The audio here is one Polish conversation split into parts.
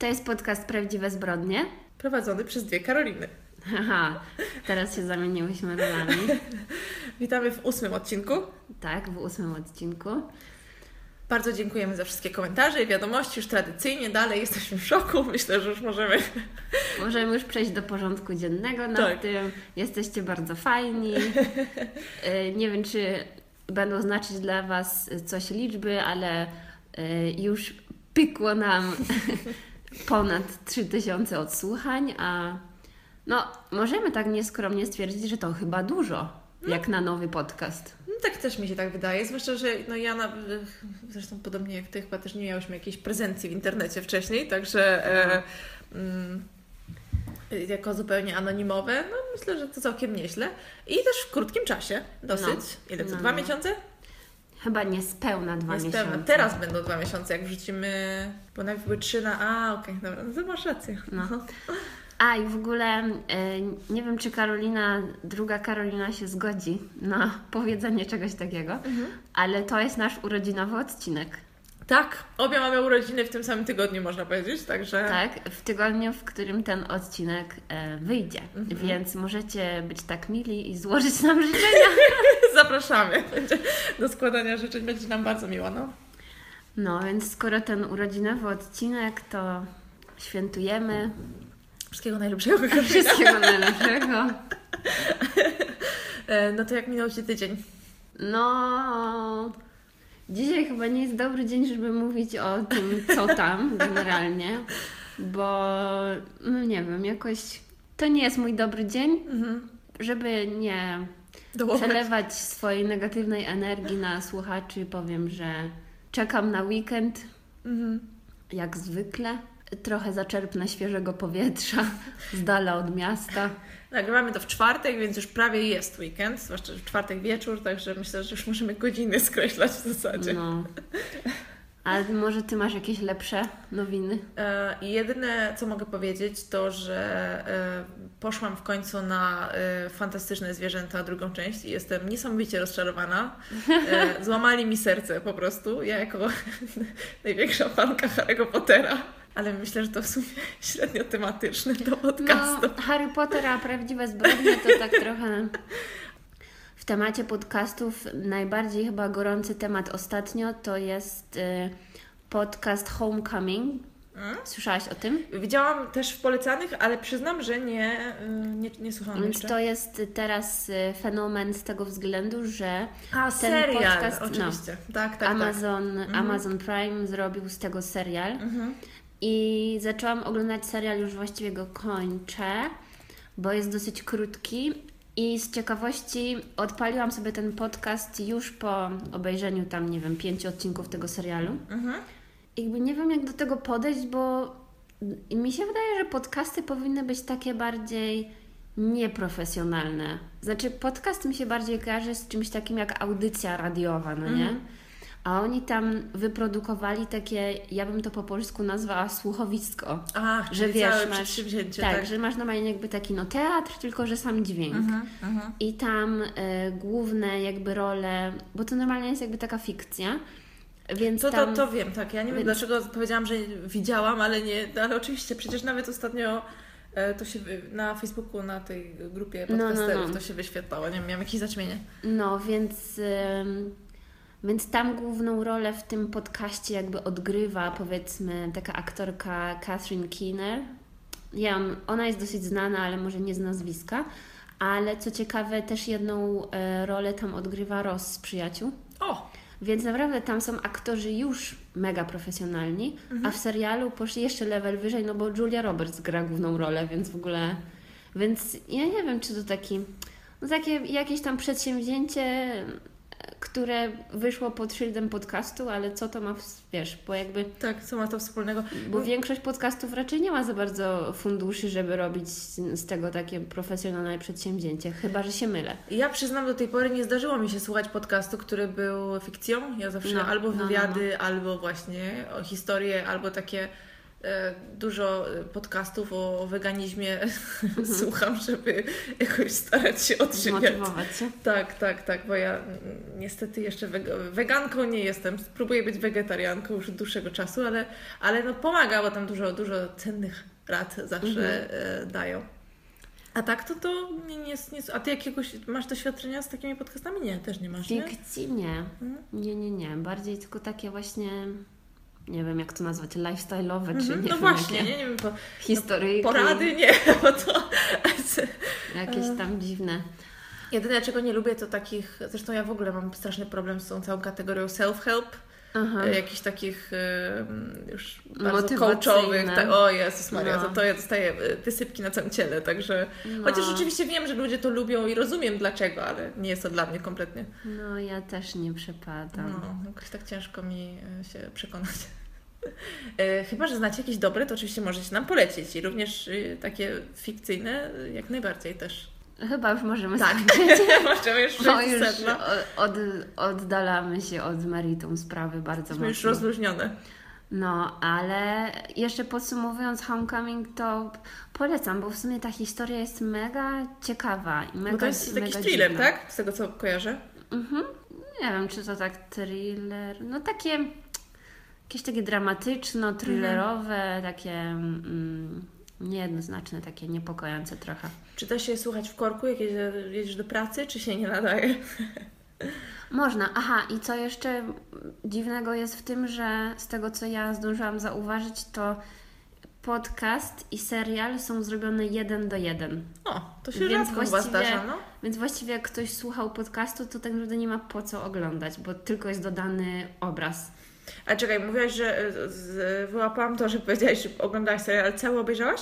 To jest podcast Prawdziwe Zbrodnie. Prowadzony przez dwie Karoliny. Haha, teraz się zamieniłyśmy rolami. Witamy w ósmym odcinku. Tak, w ósmym odcinku. Bardzo dziękujemy za wszystkie komentarze i wiadomości. Już tradycyjnie dalej jesteśmy w szoku. Myślę, że już możemy. Możemy już przejść do porządku dziennego nad Tak. tym. Jesteście bardzo fajni. Y, Nie wiem, czy będą znaczyć dla Was coś liczby, ale y, już pykło nam ponad 3000 odsłuchań, a no, możemy tak nieskromnie stwierdzić, że to chyba dużo, jak na nowy podcast. No, tak też mi się tak wydaje. Zwłaszcza, że no ja na, zresztą podobnie jak Ty chyba też nie miałyśmy jakiejś prezencji w internecie wcześniej, także e, mm, jako zupełnie anonimowe, no myślę, że to całkiem nieźle. I też w krótkim czasie, dosyć. No. Ile to? No, Dwa no. miesiące? Chyba niespełna dwa Niespełna. miesiące. Teraz będą dwa miesiące, jak wrzucimy, bo najpierw były trzy na... A, okej, dobra, no to masz rację. No. A i w ogóle y, nie wiem, czy Karolina, druga Karolina się zgodzi na powiedzenie czegoś takiego, ale to jest nasz urodzinowy odcinek. Tak, obie mamy urodziny w tym samym tygodniu, można powiedzieć, także... Tak, w tygodniu, w którym ten odcinek e, wyjdzie. Więc możecie być tak mili i złożyć nam życzenia. Zapraszamy. Będzie, do składania życzeń będzie nam bardzo miło, no. No, więc skoro ten urodzinowy odcinek, to świętujemy. Wszystkiego najlepszego. Wszystkiego najlepszego. E, No to jak minął Ci tydzień? No, dzisiaj chyba nie jest dobry dzień, żeby mówić o tym, co tam generalnie, bo no nie wiem, jakoś to nie jest mój dobry dzień, żeby nie Dołować. przelewać swojej negatywnej energii na słuchaczy. Powiem, że czekam na weekend, Mhm. jak zwykle. Trochę zaczerpnę świeżego powietrza z dala od miasta. Nagrywamy to w czwartek, więc już prawie jest weekend, zwłaszcza w czwartek wieczór, także myślę, że już możemy godziny skreślać w zasadzie. No. Ale może ty masz jakieś lepsze nowiny? E, jedyne, co mogę powiedzieć, to, że e, poszłam w końcu na e, Fantastyczne Zwierzęta, drugą część i jestem niesamowicie rozczarowana. E, złamali mi serce po prostu. Ja jako największa fanka Harry'ego Pottera. Ale myślę, że to w sumie średnio tematyczne do podcastu. No, Harry Potter, a prawdziwe zbrodnie to tak trochę w temacie podcastów najbardziej chyba gorący temat ostatnio to jest y, podcast Homecoming. Mm? Słyszałaś o tym? Widziałam też w polecanych, ale przyznam, że nie, y, nie, nie słuchałam Więc jeszcze. to jest teraz y, fenomen z tego względu, że A, ten serial, podcast, no, oczywiście. tak, tak, Amazon, Mhm. Amazon Prime zrobił z tego serial. tak. Mhm. I zaczęłam oglądać serial, już właściwie go kończę, bo jest dosyć krótki. I z ciekawości odpaliłam sobie ten podcast już po obejrzeniu tam, nie wiem, pięciu odcinków tego serialu. Mhm. I jakby nie wiem, jak do tego podejść, bo mi się wydaje, że podcasty powinny być takie bardziej nieprofesjonalne. Znaczy, podcast mi się bardziej kojarzy z czymś takim jak audycja radiowa, no nie? A oni tam wyprodukowali takie, ja bym to po polsku nazwała słuchowisko. Ach, Że czyli wiesz, całe masz, tak, tak. że masz normalnie jakby taki no teatr, tylko że sam dźwięk. Mhm, mhm. I tam e, główne jakby role, bo to normalnie jest jakby taka fikcja, więc To, to, tam... to wiem, tak. Ja nie wiem Więc- dlaczego powiedziałam, że widziałam, ale nie, no, ale oczywiście, przecież nawet ostatnio e, to się na Facebooku, na tej grupie No, no, podcasterów no. to się wyświetlało. Nie wiem, miałam jakieś zaćmienie. No, więc, ym, więc tam główną rolę w tym podcaście jakby odgrywa powiedzmy taka aktorka Catherine Keener. Ja, ona jest dosyć znana, ale może nie z nazwiska. Ale co ciekawe, też jedną e, rolę tam odgrywa Ross z przyjaciół. O! Więc naprawdę tam są aktorzy już mega profesjonalni, a w serialu poszli jeszcze level wyżej, no bo Julia Roberts gra główną rolę, więc w ogóle. Więc ja nie wiem, czy to taki. No takie jakieś tam przedsięwzięcie, które wyszło pod szyldem podcastu, ale co to ma, wiesz, bo jakby. Tak, co ma to wspólnego? Bo większość podcastów raczej nie ma za bardzo funduszy, żeby robić z tego takie profesjonalne przedsięwzięcie, chyba że się mylę. Ja przyznam, do tej pory nie zdarzyło mi się słuchać podcastu, który był fikcją. Ja zawsze No, albo no, no, wywiady, albo właśnie historie, albo takie dużo e, podcastów o weganizmie słucham, żeby jakoś starać się odżywiać. Się. Tak, tak, tak, bo ja mm, niestety jeszcze weg- weganką nie jestem. Spróbuję być wegetarianką już od dłuższego czasu, ale, ale no pomaga, bo tam dużo, dużo cennych rad zawsze e, dają. A tak to to nie, nie, nie. A ty jakiegoś masz doświadczenia z takimi podcastami? Nie, też nie masz. Nie? Fikcji nie. Mhm. Nie, nie, nie. Bardziej tylko takie właśnie, nie wiem jak to nazwać, lifestyle'owe, czy Mhm, nie no wiem, właśnie, jakie nie, nie wiem, po, historyjki, porady nie, bo to. jakieś tam dziwne. Jedyne czego nie lubię to takich, zresztą ja w ogóle mam straszny problem z tą całą kategorią self-help, Aha. e, jakichś takich e, już bardzo coachowych. Tak, o Jezus Maria, No. to, to ja dostaję e, wysypki na całym ciele, także No. chociaż rzeczywiście wiem, że ludzie to lubią i rozumiem dlaczego, ale nie jest to dla mnie kompletnie. No ja też nie przepadam. No, jakoś tak ciężko mi e, się przekonać. Chyba, że znacie jakieś dobre, to oczywiście możecie nam polecić i również e, takie fikcyjne jak najbardziej też. Chyba już możemy Tak, skończyć. możemy już Bo przejść już od, oddalamy się od meritum sprawy bardzo Jesteśmy już mocno. rozluźnione. No, ale jeszcze podsumowując Homecoming, to polecam, bo w sumie ta historia jest mega ciekawa i mega Bo to jest jakiś thriller, dziwna. tak? Z tego co kojarzę. Mhm. Nie wiem, czy to tak thriller. No takie jakieś takie dramatyczno-thrillerowe, Mhm. takie mm, niejednoznaczne, takie niepokojące trochę. Czy da się słuchać w korku, jak jedzie- jedziesz do pracy, czy się nie nadaje? Można. Aha, i co jeszcze dziwnego jest w tym, że z tego co ja zdążyłam zauważyć, to podcast i serial są zrobione jeden do jeden. O, to się Więc rzadko właściwie- zdarza, no. Więc właściwie jak ktoś słuchał podcastu, to tak naprawdę nie ma po co oglądać, bo tylko jest dodany obraz. A czekaj, mówiłaś, że e, z, wyłapałam to, że powiedziałaś, że oglądałaś serial, ale cały obejrzałaś?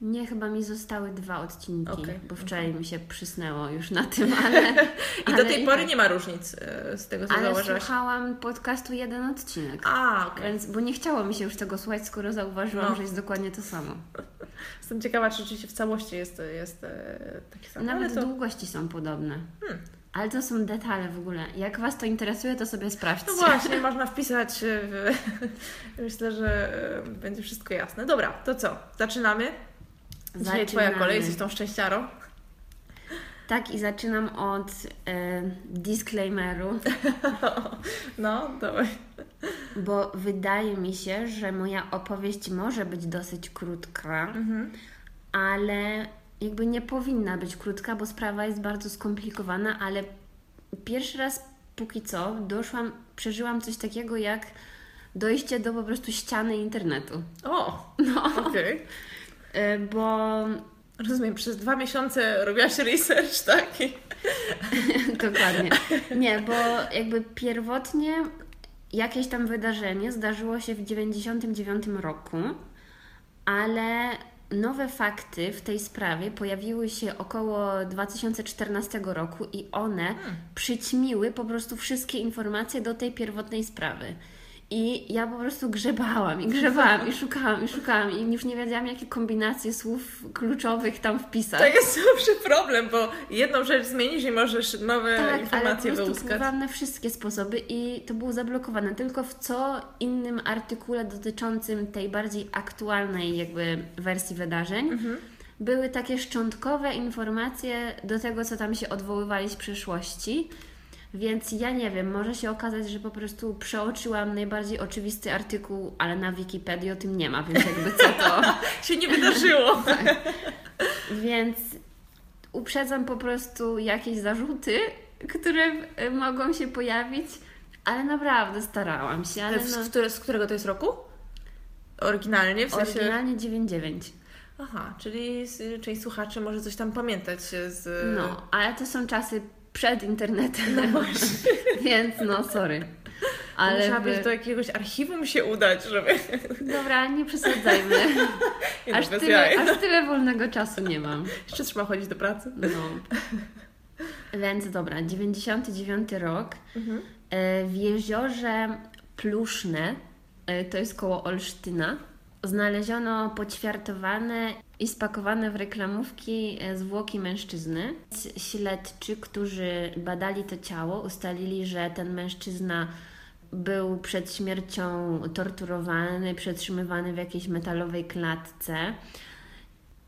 Nie, chyba mi zostały dwa odcinki, Okej, bo wczoraj mi się przysnęło już na tym, ale. I ale do tej pory tak. nie ma różnic e, z tego, co Ale zauważyłaś. słuchałam podcastu jeden odcinek. A, okej. Więc, bo nie chciało mi się już tego słuchać, skoro zauważyłam, No. że jest dokładnie to samo. Jestem ciekawa, czy rzeczywiście w całości jest, jest e, takie samo. Nawet to... długości są podobne. Hmm. Ale to są detale w ogóle. Jak Was to interesuje, to sobie sprawdźcie. No właśnie, można wpisać. e, W... Myślę, że e, będzie wszystko jasne. Dobra, to co? Zaczynamy? Dzisiaj Twoja Zaczynamy. kolej, jesteś tą szczęściarą. Tak, i zaczynam od e, disclaimeru, No, dawaj. bo wydaje mi się, że moja opowieść może być dosyć krótka, Mhm. ale jakby nie powinna być krótka, bo sprawa jest bardzo skomplikowana, ale pierwszy raz póki co doszłam, przeżyłam coś takiego jak dojście do po prostu ściany internetu. O, No, okej. e, bo Rozumiem, przez dwa miesiące robiłaś research, tak? Dokładnie. Nie, bo jakby pierwotnie jakieś tam wydarzenie zdarzyło się w 99 roku, ale nowe fakty w tej sprawie pojawiły się około 2014 roku i one przyćmiły po prostu wszystkie informacje do tej pierwotnej sprawy. I ja po prostu grzebałam i grzebałam i szukałam i szukałam i już nie wiedziałam, jakie kombinacje słów kluczowych tam wpisać. To jest zawsze problem, bo jedną rzecz zmienisz i możesz nowe Tak, ale po informacje prostu wyłuskać. próbowałam na wszystkie sposoby i to było zablokowane. Tylko w co innym artykule dotyczącym tej bardziej aktualnej jakby wersji wydarzeń Mhm. były takie szczątkowe informacje do tego, co tam się odwoływali z przeszłości. Więc ja nie wiem, może się okazać, że po prostu przeoczyłam najbardziej oczywisty artykuł, ale na Wikipedii o tym nie ma, więc jakby co to. Się nie wydarzyło. Więc uprzedzam po prostu jakieś zarzuty, które y, mogą się pojawić, ale naprawdę starałam się. Ale Z, no, które, z którego to jest roku? Oryginalnie, w sensie... oryginalnie 9,9. Aha, czyli z- część słuchaczy może coś tam pamiętać z... No, ale to są czasy przed internetem, No więc no sorry. Ale Musiałabyś by... do jakiegoś archiwum się udać, żeby... Dobra, nie przesadzajmy. Nie Aż no, bez tyle, jaj. aż tyle wolnego czasu nie mam. Jeszcze trzeba chodzić do pracy. No. Więc dobra, 99 rok. Mhm. E, W jeziorze Pluszne, e, to jest koło Olsztyna, znaleziono poćwiartowane i spakowane w reklamówki e, zwłoki mężczyzny. Śledczy, którzy badali to ciało, ustalili, że ten mężczyzna był przed śmiercią torturowany, przetrzymywany w jakiejś metalowej klatce.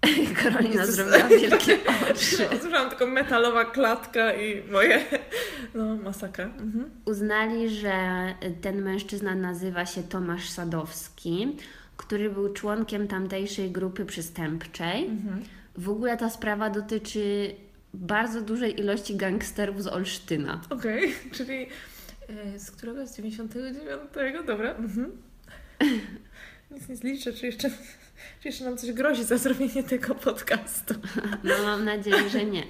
Karolina Jezus. zrobiła wielkie oczy. Słyszałam tylko metalowa klatka i moje... No, masakra. Mhm. Uznali, że ten mężczyzna nazywa się Tomasz Sadowski, który był członkiem tamtejszej grupy przestępczej. Mhm. W ogóle ta sprawa dotyczy bardzo dużej ilości gangsterów z Olsztyna. Okej, czyli e, z którego? Z 99? Dobra. Mhm. Nic nie zliczę, czy jeszcze, czy jeszcze nam coś grozi za zrobienie tego podcastu. No mam nadzieję, że nie.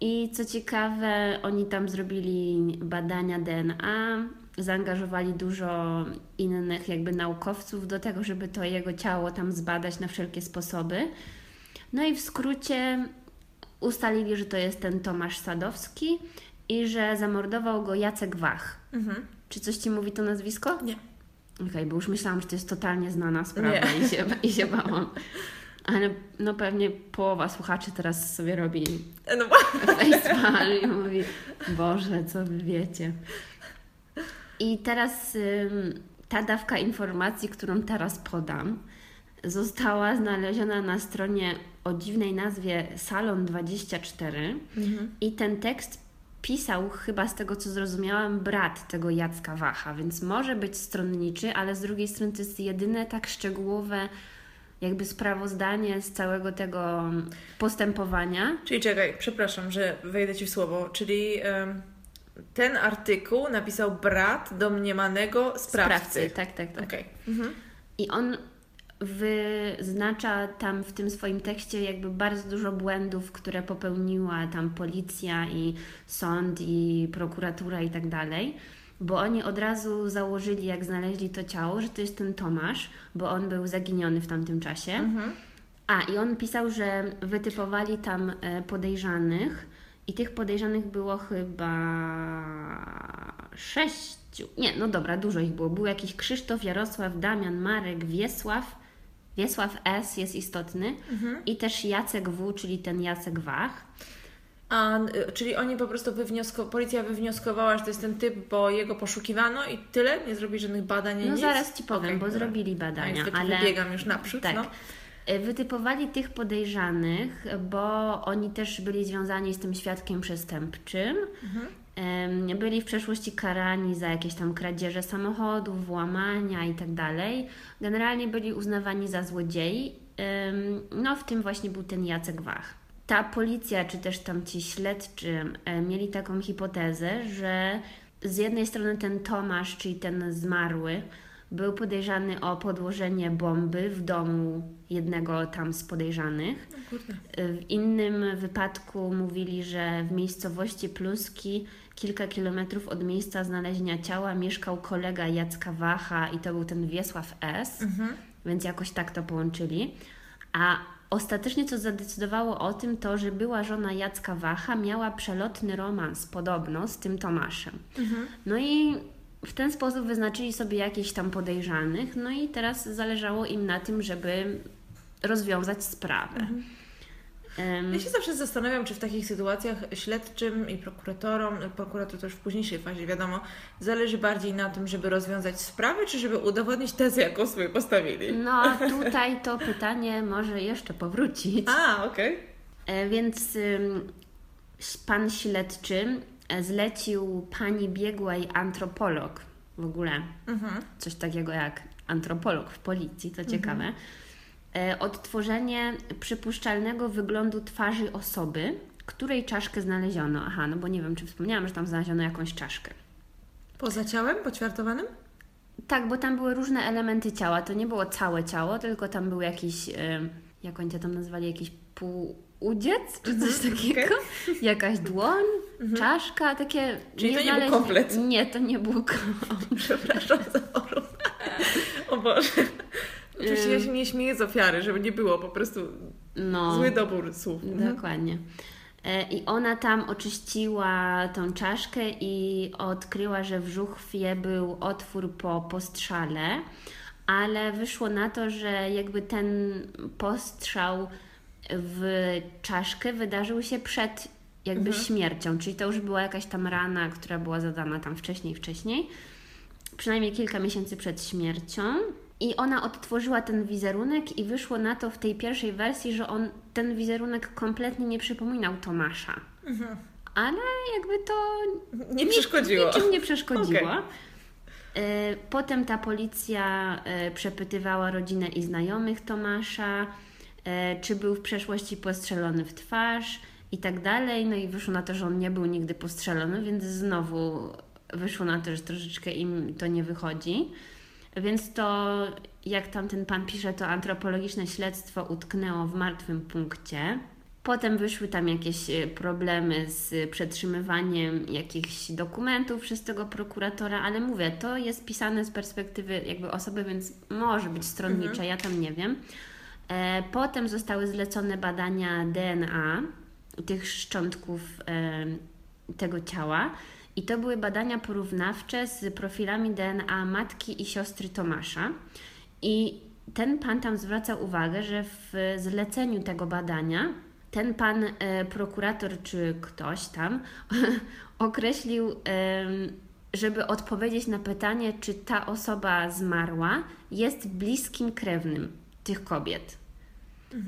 I co ciekawe, oni tam zrobili badania DNA, zaangażowali dużo innych jakby naukowców do tego, żeby to jego ciało tam zbadać na wszelkie sposoby. No i w skrócie ustalili, że to jest ten Tomasz Sadowski i że zamordował go Jacek Wach. Mhm. Czy coś Ci mówi to nazwisko? Nie. Okej, bo już myślałam, że to jest totalnie znana sprawa i się, i się bałam. Ale no pewnie połowa słuchaczy teraz sobie robi No, facepalm i mówi Boże, co wy wiecie. I teraz ta dawka informacji, którą teraz podam, została znaleziona na stronie o dziwnej nazwie Salon24 mhm. i ten tekst pisał chyba z tego, co zrozumiałam, brat tego Jacka Wacha, więc może być stronniczy, ale z drugiej strony to jest jedyne tak szczegółowe jakby sprawozdanie z całego tego postępowania. Czyli czekaj, przepraszam, że wejdę Ci w słowo. Czyli ten artykuł napisał brat domniemanego sprawcy. Tak, tak, tak. Okej. Mhm. I on wyznacza tam w tym swoim tekście jakby bardzo dużo błędów, które popełniła tam policja i sąd i prokuratura i tak dalej. Bo oni od razu założyli, jak znaleźli to ciało, że to jest ten Tomasz, bo on był zaginiony w tamtym czasie. Mhm. A, i on pisał, że wytypowali tam e, podejrzanych i tych podejrzanych było chyba sześciu. Nie, no dobra, dużo ich było. Był jakiś Krzysztof, Jarosław, Damian, Marek, Wiesław. Wiesław S. jest istotny. Mhm. I też Jacek W., czyli ten Jacek Wach. A, y, czyli oni po prostu wywniosko, policja wywnioskowała, że to jest ten typ, bo jego poszukiwano i tyle? Nie zrobi żadnych badań, nie No nic? zaraz Ci powiem, Okej, bo dobra. zrobili A badania, niestety ale... wybiegam już naprzód, Tak. no. E, Wytypowali tych podejrzanych, bo oni też byli związani z tym świadkiem przestępczym. Mhm. Byli w przeszłości karani za jakieś tam kradzieże samochodów, włamania i tak. Generalnie byli uznawani za złodziei. No, w tym właśnie był ten Jacek Wach. Ta policja, czy też tam ci śledczy e, mieli taką hipotezę, że z jednej strony ten Tomasz, czyli ten zmarły, był podejrzany o podłożenie bomby w domu jednego tam z podejrzanych. Kurde. W innym wypadku mówili, że w miejscowości Pluski, kilka kilometrów od miejsca znalezienia ciała, mieszkał kolega Jacka Wacha i to był ten Wiesław S., Mhm. więc jakoś tak to połączyli. A ostatecznie co zadecydowało o tym, to że była żona Jacka Wacha miała przelotny romans podobno z tym Tomaszem. Mhm. No i w ten sposób wyznaczyli sobie jakichś tam podejrzanych, no i teraz zależało im na tym, żeby rozwiązać sprawę. Em, Ja się zawsze zastanawiam, czy w takich sytuacjach śledczym i prokuratorom, prokurator to już w późniejszej fazie, wiadomo, zależy bardziej na tym, żeby rozwiązać sprawę, czy żeby udowodnić tezę, jaką sobie postawili. No, tutaj to pytanie może jeszcze powrócić. A, okej. E, Więc pan śledczy zlecił pani biegłej antropolog, w ogóle Mhm. coś takiego jak antropolog w policji, to ciekawe, e, odtworzenie przypuszczalnego wyglądu twarzy osoby, której czaszkę znaleziono. Aha, no bo nie wiem, czy wspomniałam, że tam znaleziono jakąś czaszkę. Poza ciałem poćwiartowanym? Tak, bo tam były różne elementy ciała. To nie było całe ciało, tylko tam był jakiś, y, jak oni to tam nazwali, jakiś półudziec, czy coś Mhm, takiego. Jakaś dłoń, czaszka, takie... Czyli to nie był znaleźli- komplet. Nie, to nie był komplet. Przepraszam za porów. O Boże. Oczywiście ja się nie śmieję z ofiary, żeby nie było po prostu No, zły dobór słów. Mhm. dokładnie. E, I ona tam oczyściła tą czaszkę i odkryła, że w żuchwie był otwór po postrzale, ale wyszło na to, że jakby ten postrzał w czaszkę wydarzył się przed jakby śmiercią, czyli to już była jakaś tam rana, która była zadana tam wcześniej, wcześniej, przynajmniej kilka miesięcy przed śmiercią. I ona odtworzyła ten wizerunek i wyszło na to w tej pierwszej wersji, że on ten wizerunek kompletnie nie przypominał Tomasza. Ale jakby to Nie przeszkodziło. Niczym nie przeszkodziło. Okej. E, Potem ta policja e, przepytywała rodzinę i znajomych Tomasza, e, czy był w przeszłości postrzelony w twarz i tak dalej. No i wyszło na to, że on nie był nigdy postrzelony, więc znowu wyszło na to, że troszeczkę im to nie wychodzi. Więc to, jak tam ten pan pisze, to antropologiczne śledztwo utknęło w martwym punkcie. Potem wyszły tam jakieś e, problemy z przetrzymywaniem jakichś dokumentów przez tego prokuratora, ale mówię, to jest pisane z perspektywy jakby osoby, więc może być stronnicze, ja tam nie wiem. E, Potem zostały zlecone badania DNA tych szczątków e, tego ciała. I to były badania porównawcze z profilami DNA matki i siostry Tomasza. I ten pan tam zwraca uwagę, że w zleceniu tego badania ten pan e, prokurator czy ktoś tam określił, em, żeby odpowiedzieć na pytanie, czy ta osoba zmarła jest bliskim krewnym tych kobiet.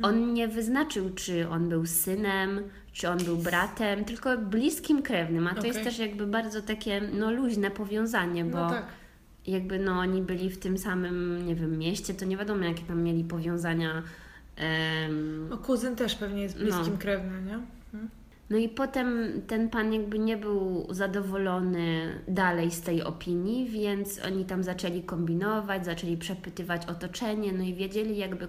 On nie wyznaczył, czy on był synem, czy on był bratem, tylko bliskim krewnym. A to jest Okej. też jakby bardzo takie no, luźne powiązanie, bo No tak. jakby no, oni byli w tym samym, nie wiem, mieście, to nie wiadomo, jakie tam mieli powiązania. No kuzyn też pewnie jest bliskim No. krewnym, nie? no i potem ten pan jakby nie był zadowolony dalej z tej opinii, więc oni tam zaczęli kombinować, zaczęli przepytywać otoczenie, no i wiedzieli jakby,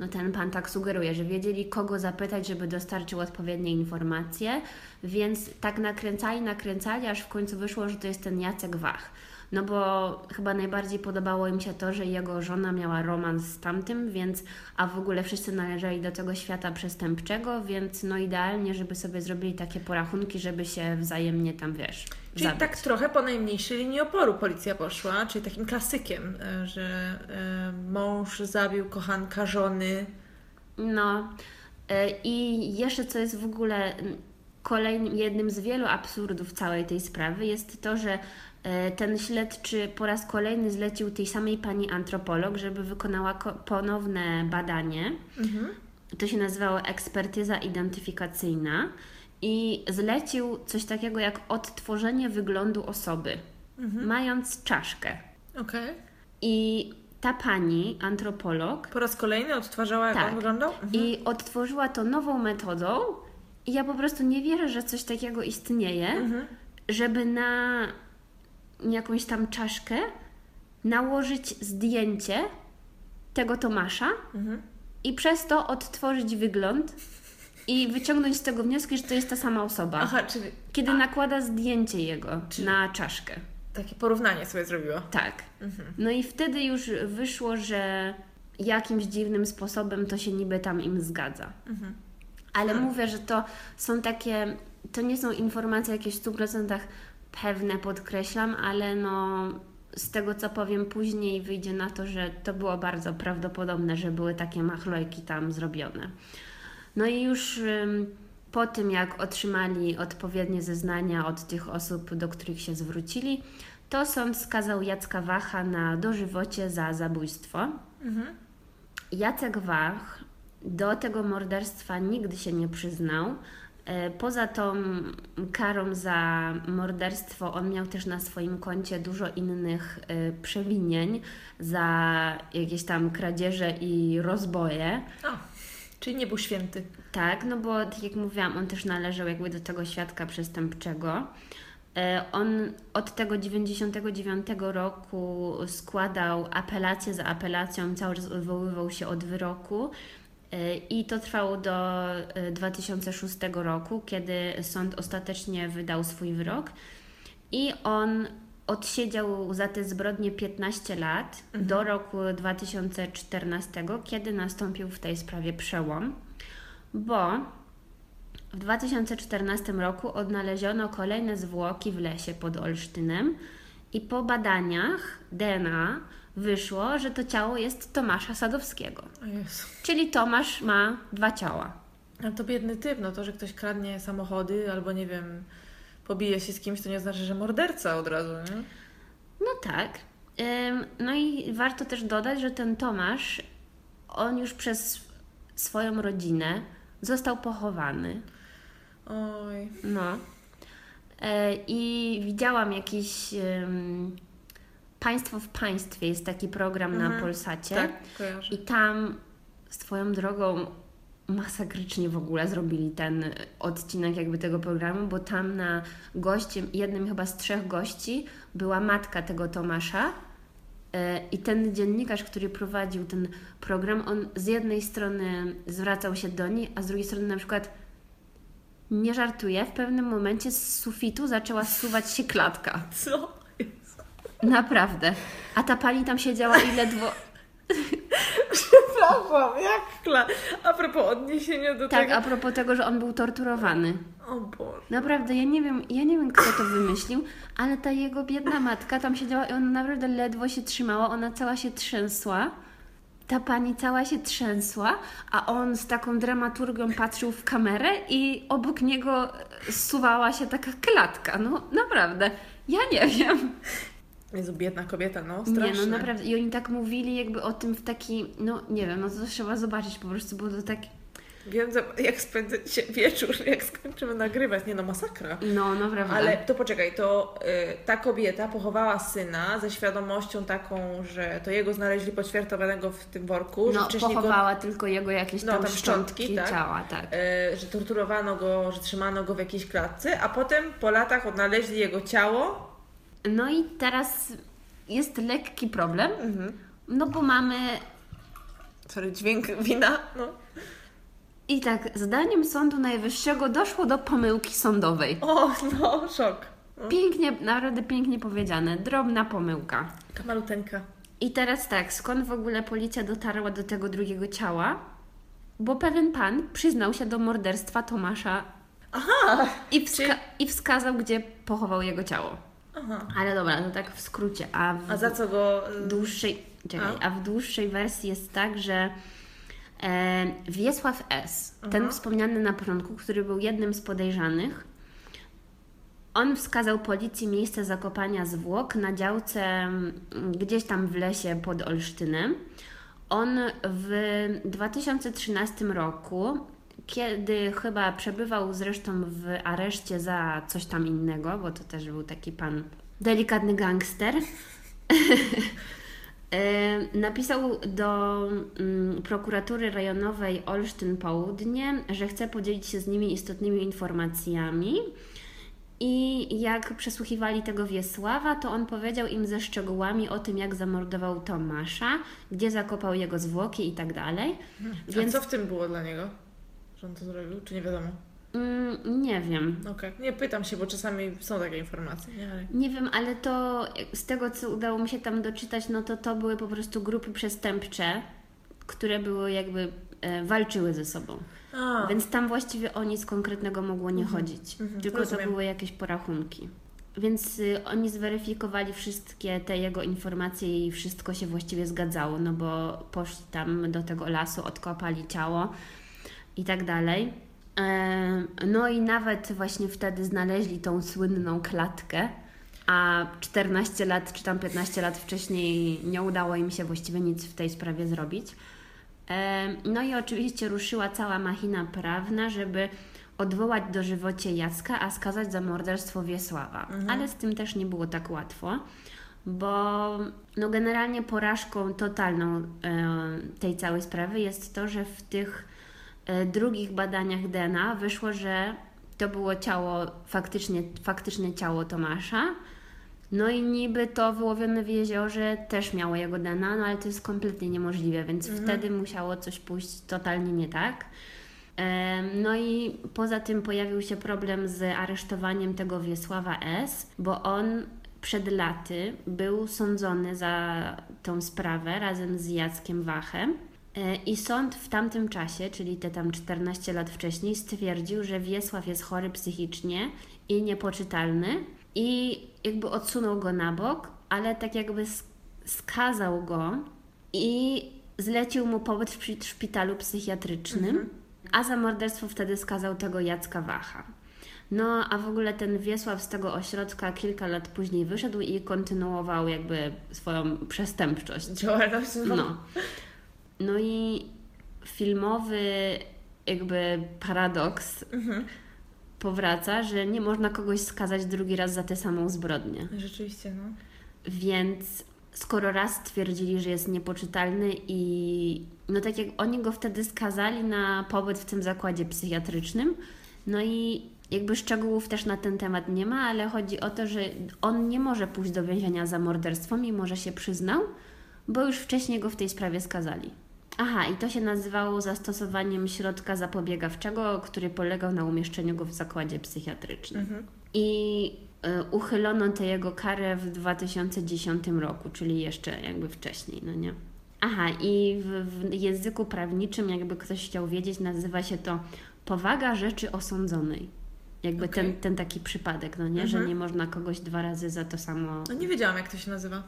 no ten pan tak sugeruje, że wiedzieli kogo zapytać, żeby dostarczył odpowiednie informacje, więc tak nakręcali, nakręcali, aż w końcu wyszło, że to jest ten Jacek Wach. No bo chyba najbardziej podobało im się to, że jego żona miała romans z tamtym, więc a w ogóle wszyscy należeli do tego świata przestępczego, więc no idealnie, żeby sobie zrobili takie porachunki, żeby się wzajemnie tam, wiesz, Czyli zabić. tak trochę po najmniejszej linii oporu policja poszła, czyli takim klasykiem, e, że e, mąż zabił kochanka żony. No e, i jeszcze co jest w ogóle kolejnym, jednym z wielu absurdów całej tej sprawy jest to, że ten śledczy po raz kolejny zlecił tej samej pani antropolog, żeby wykonała ko- ponowne badanie. To się nazywało ekspertyza identyfikacyjna i zlecił coś takiego jak odtworzenie wyglądu osoby, mając czaszkę. Okej. I ta pani, antropolog, Po raz kolejny odtwarzała, jak Tak. on wyglądał? Mhm. i odtworzyła to nową metodą. I ja po prostu nie wierzę, że coś takiego istnieje, Mhm. żeby na jakąś tam czaszkę nałożyć zdjęcie tego Tomasza Mhm. i przez to odtworzyć wygląd i wyciągnąć z tego wnioski, że to jest ta sama osoba. Aha, czyli Kiedy nakłada zdjęcie jego Czyli- na czaszkę. takie porównanie sobie zrobiła. Tak. Mhm. No i wtedy już wyszło, że jakimś dziwnym sposobem to się niby tam im zgadza. Mhm. Ale mówię, że to są takie, to nie są informacje jakieś w 100% pewne, podkreślam, ale no z tego co powiem później wyjdzie na to, że to było bardzo prawdopodobne, że były takie machlojki tam zrobione. No i już po tym, jak otrzymali odpowiednie zeznania od tych osób, do których się zwrócili, to sąd skazał Jacka Wacha na dożywocie za zabójstwo. Mhm. Jacek Wach do tego morderstwa nigdy się nie przyznał. E, Poza tą karą za morderstwo, on miał też na swoim koncie dużo innych e, przewinień za jakieś tam kradzieże i rozboje. O, czyli nie był święty. Tak, no bo tak jak mówiłam, on też należał jakby do tego świadka przestępczego. E, On od tego 99 roku składał apelację za apelacją, cały czas odwoływał się od wyroku. E, I to trwało do e, 2006 roku, kiedy sąd ostatecznie wydał swój wyrok. I on odsiedział za te zbrodnie 15 lat do roku 2014, kiedy nastąpił w tej sprawie przełom, bo w 2014 roku odnaleziono kolejne zwłoki w lesie pod Olsztynem i po badaniach DNA wyszło, że to ciało jest Tomasza Sadowskiego. Jezu. Czyli Tomasz ma dwa ciała. A to biedny typ, no to, że ktoś kradnie samochody albo nie wiem, pobije się z kimś, to nie znaczy, że morderca od razu, nie? No tak. No i warto też dodać, że ten Tomasz, on już przez swoją rodzinę został pochowany. Oj. No. E, I widziałam jakiś Państwo w Państwie, jest taki program na Mhm. Polsacie. Tak, kojarzę. I tam swoją drogą masakrycznie w ogóle zrobili ten odcinek jakby tego programu, bo tam na gościem, jednym chyba z trzech gości była matka tego Tomasza E, i ten dziennikarz, który prowadził ten program, on z jednej strony zwracał się do niej, a z drugiej strony na przykład nie żartuję, w pewnym momencie z sufitu zaczęła zsuwać się klatka. Co? Naprawdę. A ta pani tam siedziała i ledwo... Przepraszam, jak kla... A propos odniesienia do Tak, tego... a propos tego, że on był torturowany. O Boże. Naprawdę, ja nie wiem, ja nie wiem, kto to wymyślił, ale ta jego biedna matka tam siedziała i ona naprawdę ledwo się trzymała, ona cała się trzęsła. Ta pani cała się trzęsła, a on z taką dramaturgią patrzył w kamerę i obok niego zsuwała się taka klatka. No naprawdę, ja nie wiem. Jezu, biedna kobieta, no, Nie, straszne. no naprawdę. I oni tak mówili jakby o tym w taki, no nie wiem, no to trzeba zobaczyć po prostu, bo to tak, Wiem, jak spędzę dzisiaj wieczór, jak skończymy nagrywać. Nie no, masakra. no naprawdę. Ale to poczekaj, to y, ta kobieta pochowała syna ze świadomością taką, że to jego znaleźli poćwiartowanego w tym worku, że no, go pochowała tylko jego jakieś No, tam, tam szczątki, szczątki tak. ciała, tak. y, że torturowano go, że trzymano go w jakiejś klatce, a potem po latach odnaleźli jego ciało. No i teraz jest lekki problem, Mhm. no bo mamy Sorry, dźwięk wina. No. i tak, zdaniem Sądu Najwyższego doszło do pomyłki sądowej. O, no, szok. No. Pięknie, naprawdę pięknie powiedziane, drobna pomyłka. Taka maluteńka. I teraz tak, skąd w ogóle policja dotarła do tego drugiego ciała? Bo pewien pan przyznał się do morderstwa Tomasza Aha! i, wska- i wskazał, gdzie pochował jego ciało. Aha. Ale dobra, to tak w skrócie. A w A za co go... y, dłuższej, czekaj, A? a w dłuższej wersji jest tak, że e, Wiesław S., ten Mhm. wspomniany na początku, który był jednym z podejrzanych, on wskazał policji miejsce zakopania zwłok na działce mm, gdzieś tam w lesie pod Olsztynem. On w 2013 roku, kiedy chyba przebywał zresztą w areszcie za coś tam innego, bo to też był taki pan delikatny gangster, E, Napisał do mm, prokuratury rejonowej Olsztyn Południe, że chce podzielić się z nimi istotnymi informacjami. I jak przesłuchiwali tego Wiesława, to on powiedział im ze szczegółami o tym, jak zamordował Tomasza, gdzie zakopał jego zwłoki i tak dalej. A Więc co w tym było dla niego? Że on to zrobił? Czy nie wiadomo? mm, nie wiem. Okej. Nie pytam się, bo czasami są takie informacje, nie? Ale... Nie wiem, ale to z tego, co udało mi się tam doczytać, no to to były po prostu grupy przestępcze, które były jakby e, walczyły ze sobą. A, Więc tam właściwie o nic konkretnego mogło nie chodzić. mhm, Tylko rozumiem. to były jakieś porachunki. Więc y, oni zweryfikowali wszystkie te jego informacje i wszystko się właściwie zgadzało, no bo poszli tam do tego lasu, odkopali ciało i tak dalej. E, No i nawet właśnie wtedy znaleźli tą słynną klatkę, a 14 lat czy tam 15 lat wcześniej nie udało im się właściwie nic w tej sprawie zrobić. E, No i oczywiście ruszyła cała machina prawna, żeby odwołać do żywocie Jacka, a skazać za morderstwo Wiesława. Ale z tym też nie było tak łatwo, bo no generalnie porażką totalną e, tej całej sprawy jest to, że w tych drugich badaniach DNA wyszło, że to było ciało, faktycznie, faktyczne ciało Tomasza. No i niby to wyłowione w jeziorze też miało jego DNA, no ale to jest kompletnie niemożliwe, więc wtedy musiało coś pójść totalnie nie tak. Em, No i poza tym pojawił się problem z aresztowaniem tego Wiesława S., bo on przed laty był sądzony za tą sprawę razem z Jackiem Wachem. E, I sąd w tamtym czasie, czyli te tam 14 lat wcześniej, stwierdził, że Wiesław jest chory psychicznie i niepoczytalny i jakby odsunął go na bok, ale tak jakby sk- skazał go i zlecił mu pobyt w szpi- szpitalu psychiatrycznym. A za morderstwo wtedy skazał tego Jacka Wacha. No, a w ogóle ten Wiesław z tego ośrodka kilka lat później wyszedł i kontynuował jakby swoją przestępczość. Działalność. No. No i filmowy jakby paradoks Mhm. powraca, że nie można kogoś skazać drugi raz za tę samą zbrodnię. Rzeczywiście, no. Więc skoro raz stwierdzili, że jest niepoczytalny i no tak jak oni go wtedy skazali na pobyt w tym zakładzie psychiatrycznym, no i jakby szczegółów też na ten temat nie ma, ale chodzi o to, że on nie może pójść do więzienia za morderstwo, mimo że się przyznał, bo już wcześniej go w tej sprawie skazali. Aha, i to się nazywało zastosowaniem środka zapobiegawczego, który polegał na umieszczeniu go w zakładzie psychiatrycznym. Mhm. I y, uchylono tę jego karę w 2010 roku, czyli jeszcze jakby wcześniej, no nie? Aha, i w, w języku prawniczym, jakby ktoś chciał wiedzieć, nazywa się to powaga rzeczy osądzonej. Jakby Okej. ten, ten taki przypadek, no nie? Że Mhm. nie można kogoś dwa razy za to samo. No nie wiedziałam, jak to się nazywa.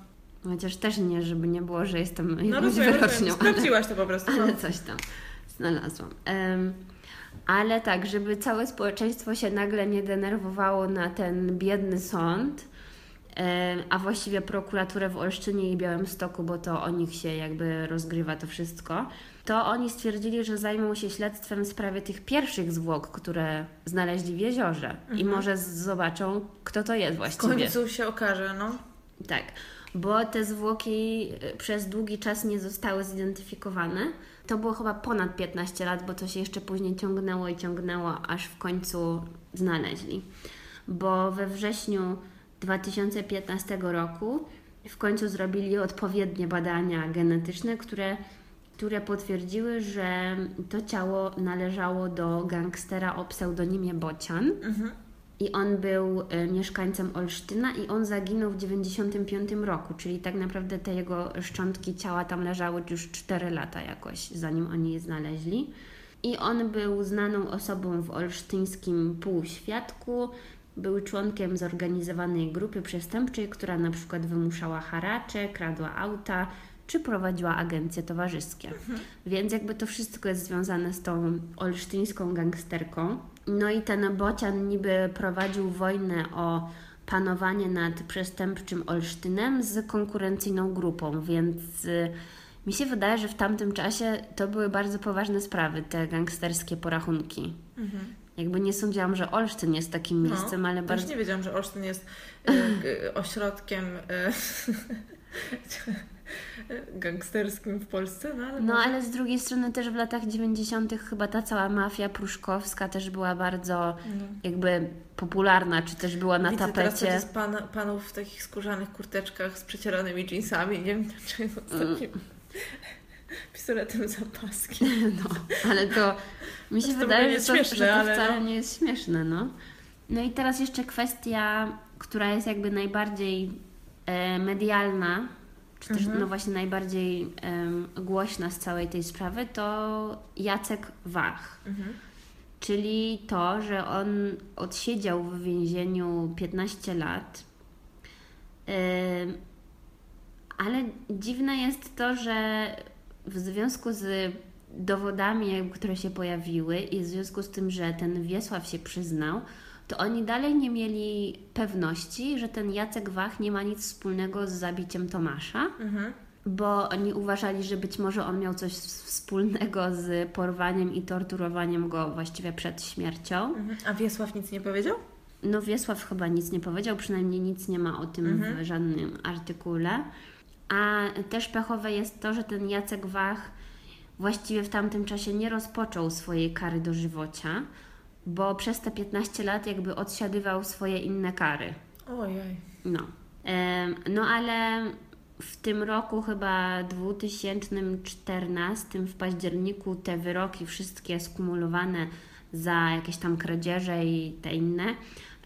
Chociaż też nie, żeby nie było, że jestem No jakąś rozumiem, wyrocznią. Sprawdziłaś to po prostu. Ale coś tam znalazłam. Em, ale tak, żeby całe społeczeństwo się nagle nie denerwowało na ten biedny sąd, em, a właściwie prokuraturę w Olsztynie i Białymstoku, bo to o nich się jakby rozgrywa to wszystko, to oni stwierdzili, że zajmą się śledztwem w sprawie tych pierwszych zwłok, które znaleźli w jeziorze i może zobaczą, kto to jest W właściwie. końcu się okaże, no. Tak, bo te zwłoki y, przez długi czas nie zostały zidentyfikowane. To było chyba ponad 15 lat, bo to się jeszcze później ciągnęło i ciągnęło, aż w końcu znaleźli. Bo we wrześniu 2015 roku w końcu zrobili odpowiednie badania genetyczne, które, które potwierdziły, że to ciało należało do gangstera o pseudonimie Bocian. Mhm. I on był e, mieszkańcem Olsztyna i on zaginął w 95 roku, czyli tak naprawdę te jego szczątki ciała tam leżały już 4 lata jakoś, zanim oni je znaleźli. I on był znaną osobą w olsztyńskim półświadku, był członkiem zorganizowanej grupy przestępczej, która na przykład wymuszała haracze, kradła auta czy prowadziła agencje towarzyskie. Więc jakby to wszystko jest związane z tą olsztyńską gangsterką. No i ten Bocian niby prowadził wojnę o panowanie nad przestępczym Olsztynem z konkurencyjną grupą, więc y, mi się wydaje, że w tamtym czasie to były bardzo poważne sprawy, te gangsterskie porachunki. Mhm. Jakby nie sądziłam, że Olsztyn jest takim miejscem, ale Też bardzo... nie wiedziałam, że Olsztyn jest e, g- ośrodkiem gangsterskim w Polsce, no ale No może- ale z drugiej strony też w latach 90. chyba ta cała mafia pruszkowska też była bardzo No. jakby popularna, czy też była na Widzę teraz tapecie. z pan, panów w takich skórzanych kurteczkach z przecieranymi jeansami, nie wiem dlaczego, z Mm. takim pistoletem za paskiem. No, ale to mi się to wydaje, że to, śmieszne, że to ale wcale no. nie jest śmieszne, no. No i teraz jeszcze kwestia, która jest jakby najbardziej e, medialna, czy też Mhm. no właśnie najbardziej em, głośna z całej tej sprawy, to Jacek Wach. Mhm. Czyli to, że on odsiedział w więzieniu 15 lat. Ale dziwne jest to, że w związku z dowodami, które się pojawiły, i w związku z tym, że ten Wiesław się przyznał, to oni dalej nie mieli pewności, że ten Jacek Wach nie ma nic wspólnego z zabiciem Tomasza Mhm. bo oni uważali, że być może on miał coś wspólnego z porwaniem i torturowaniem go właściwie przed śmiercią. Mhm. A Wiesław nic nie powiedział? No Wiesław chyba nic nie powiedział, przynajmniej nic nie ma o tym Mhm. w żadnym artykule. A też pechowe jest to, że ten Jacek Wach właściwie w tamtym czasie nie rozpoczął swojej kary dożywocia, bo przez te 15 lat jakby odsiadywał swoje inne kary. Ojej. No. No ale w tym roku chyba 2014 w październiku te wyroki wszystkie skumulowane za jakieś tam kradzieże i te inne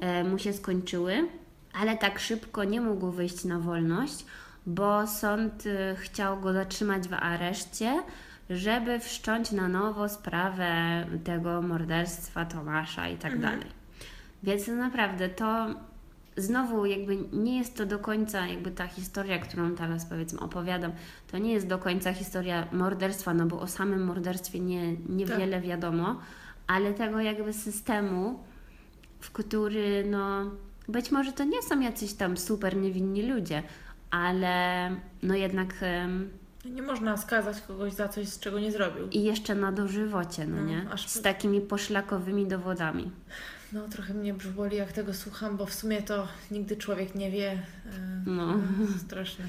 e, mu się skończyły, ale tak szybko nie mógł wyjść na wolność, bo sąd e, chciał go zatrzymać w areszcie, żeby wszcząć na nowo sprawę tego morderstwa Tomasza i tak Mhm. dalej. Więc naprawdę to znowu jakby nie jest to do końca jakby ta historia, którą teraz powiedzmy opowiadam, to nie jest do końca historia morderstwa, no bo o samym morderstwie nie, niewiele tak. wiadomo, ale tego jakby systemu, w który no być może to nie są jacyś tam super niewinni ludzie, ale no jednak... Nie można skazać kogoś za coś, z czego nie zrobił. I jeszcze na dożywocie, no, no nie? Aż... Z takimi poszlakowymi dowodami. No, trochę mnie brzuch boli, jak tego słucham, bo w sumie to nigdy człowiek nie wie. E, no. Straszne.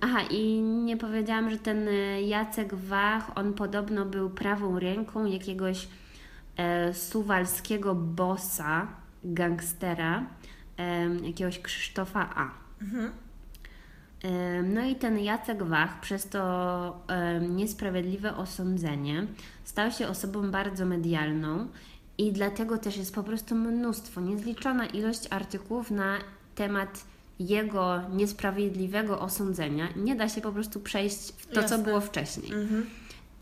Aha, i nie powiedziałam, że ten e, Jacek Wach, on podobno był prawą ręką jakiegoś e, suwalskiego bossa, gangstera, e, jakiegoś Krzysztofa A. Mhm. No i ten Jacek Wach przez to niesprawiedliwe osądzenie stał się osobą bardzo medialną i dlatego też jest po prostu mnóstwo, niezliczona ilość artykułów na temat jego niesprawiedliwego osądzenia. Nie da się po prostu przejść w to, Jasne. co było wcześniej. Mhm.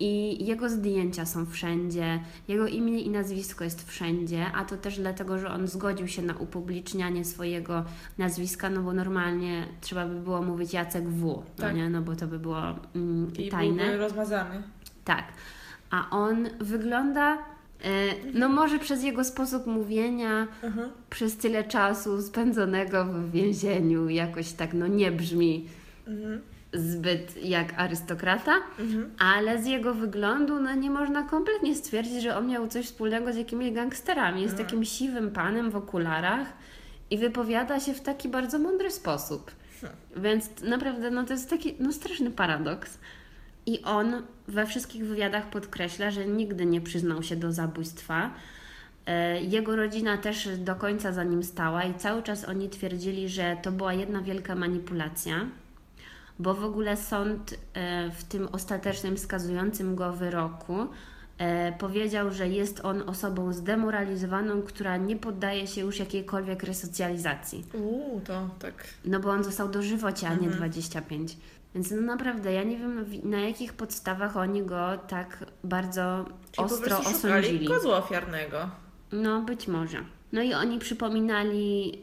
I jego zdjęcia są wszędzie, jego imię i nazwisko jest wszędzie, a to też dlatego, że on zgodził się na upublicznianie swojego nazwiska, no bo normalnie trzeba by było mówić Jacek W, no tak. no nie? No bo to by było mm, I tajne. I rozmazany. Tak. A on wygląda E, no może przez jego sposób mówienia, mhm. przez tyle czasu spędzonego w więzieniu, jakoś tak no nie brzmi mhm. Zbyt jak arystokrata, mhm. ale z jego wyglądu no nie można kompletnie stwierdzić, że on miał coś wspólnego z jakimiś gangsterami. Jest takim siwym panem w okularach i wypowiada się w taki bardzo mądry sposób. Hmm. Więc naprawdę no to jest taki no straszny paradoks. I on we wszystkich wywiadach podkreśla, że nigdy nie przyznał się do zabójstwa. E, jego rodzina też do końca za nim stała i cały czas oni twierdzili, że to była jedna wielka manipulacja, bo w ogóle sąd e, w tym ostatecznym skazującym go wyroku e, powiedział, że jest on osobą zdemoralizowaną, która nie poddaje się już jakiejkolwiek resocjalizacji. Uuu, to tak. No bo on został dożywocie, a nie mhm. 25. Więc no naprawdę, ja nie wiem na jakich podstawach oni go tak bardzo Czyli ostro po osądzili. kozła ofiarnego. No, być może. No i oni przypominali,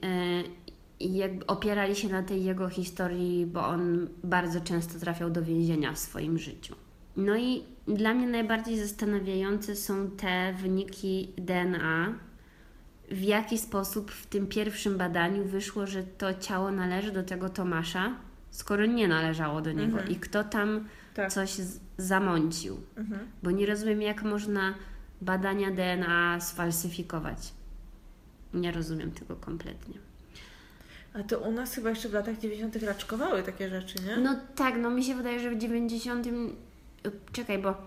yy, jakby opierali się na tej jego historii, bo on bardzo często trafiał do więzienia w swoim życiu. No i dla mnie najbardziej zastanawiające są te wyniki DNA. W jaki sposób w tym pierwszym badaniu wyszło, że to ciało należy do tego Tomasza, skoro nie należało do niego mhm. i kto tam tak. coś zamącił. Mhm. Bo nie rozumiem, jak można badania DNA sfalsyfikować. Nie rozumiem tego kompletnie. A to u nas chyba jeszcze w latach 90. raczkowały takie rzeczy, nie? No tak, no mi się wydaje, że w 90. Czekaj, bo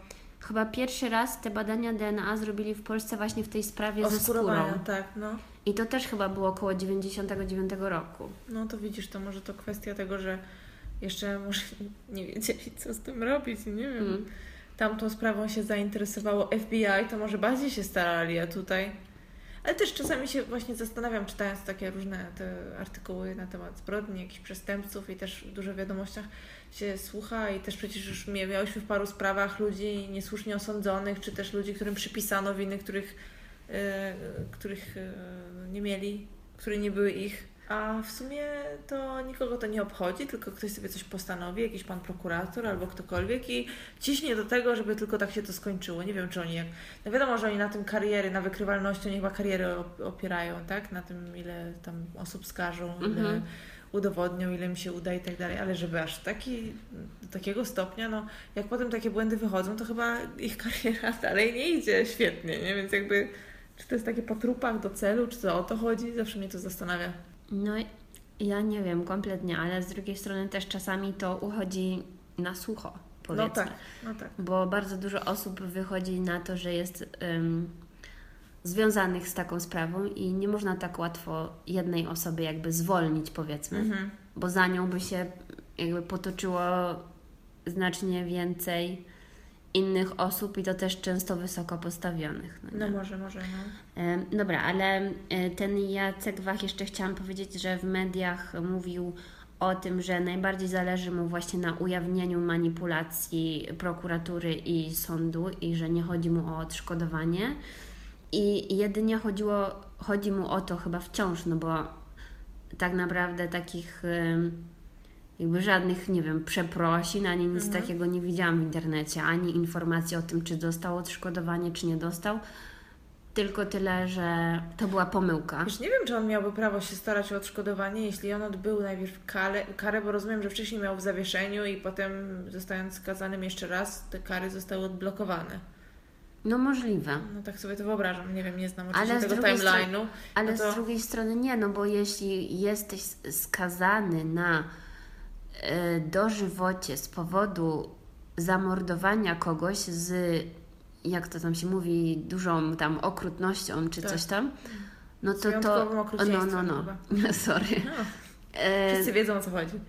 chyba pierwszy raz te badania DNA zrobili w Polsce właśnie w tej sprawie ze skórą. tak, no. I to też chyba było około 99 roku. No to widzisz, to może to kwestia tego, że jeszcze może nie wiedzieli, co z tym robić, nie wiem. Mm. Tamtą sprawą się zainteresowało FBI, to może bardziej się starali, a tutaj... Ale też czasami się właśnie zastanawiam, czytając takie różne te artykuły na temat zbrodni, jakichś przestępców i też w dużo wiadomościach się słucha i też przecież już miałyśmy w paru sprawach ludzi niesłusznie osądzonych, czy też ludzi, którym przypisano winy, których Y, których y, nie mieli, które nie były ich. A w sumie to nikogo to nie obchodzi, tylko ktoś sobie coś postanowi, jakiś pan prokurator albo ktokolwiek i ciśnie do tego, żeby tylko tak się to skończyło. Nie wiem, czy oni jak. No wiadomo, że oni na tym kariery, na wykrywalności, oni chyba kariery opierają, tak? Na tym, ile tam osób skażą, ile mhm. udowodnią, ile im się uda i tak dalej, ale żeby aż taki, do takiego stopnia, no jak potem takie błędy wychodzą, to chyba ich kariera dalej nie idzie świetnie, nie? Więc jakby czy to jest takie po trupach do celu, czy to o to chodzi? Zawsze mnie to zastanawia. No, ja nie wiem kompletnie, ale z drugiej strony też czasami to uchodzi na sucho, powiedzmy. No tak, no tak. Bo bardzo dużo osób wychodzi na to, że jest um, związanych z taką sprawą i nie można tak łatwo jednej osoby jakby zwolnić, powiedzmy, mhm. bo za nią by się jakby potoczyło znacznie więcej innych osób i to też często wysoko postawionych. No, no może, może. No. Dobra, ale e, ten Jacek Wach jeszcze chciałam powiedzieć, że w mediach mówił o tym, że najbardziej zależy mu właśnie na ujawnieniu manipulacji prokuratury i sądu i że nie chodzi mu o odszkodowanie. I jedynie chodziło, chodzi mu o to chyba wciąż, no bo tak naprawdę takich jakby żadnych, nie wiem, przeprosin, ani nic Mhm. takiego nie widziałam w internecie, ani informacji o tym, czy dostał odszkodowanie, czy nie dostał. Tylko tyle, że to była pomyłka. Wiesz, nie wiem, czy on miałby prawo się starać o odszkodowanie, jeśli on odbył najpierw karę, karę, bo rozumiem, że wcześniej miał w zawieszeniu i potem zostając skazanym jeszcze raz, te kary zostały odblokowane. No możliwe. No tak sobie to wyobrażam. Nie wiem, nie znam oczywiście Ale tego timeline'u. Ale No to- z drugiej strony nie, no bo jeśli jesteś skazany na dożywocie z powodu zamordowania kogoś z, jak to tam się mówi, dużą tam okrutnością czy Tak. coś tam, no to to... No, no, no. chyba. Sorry. No, E, wszyscy wiedzą o co chodzi.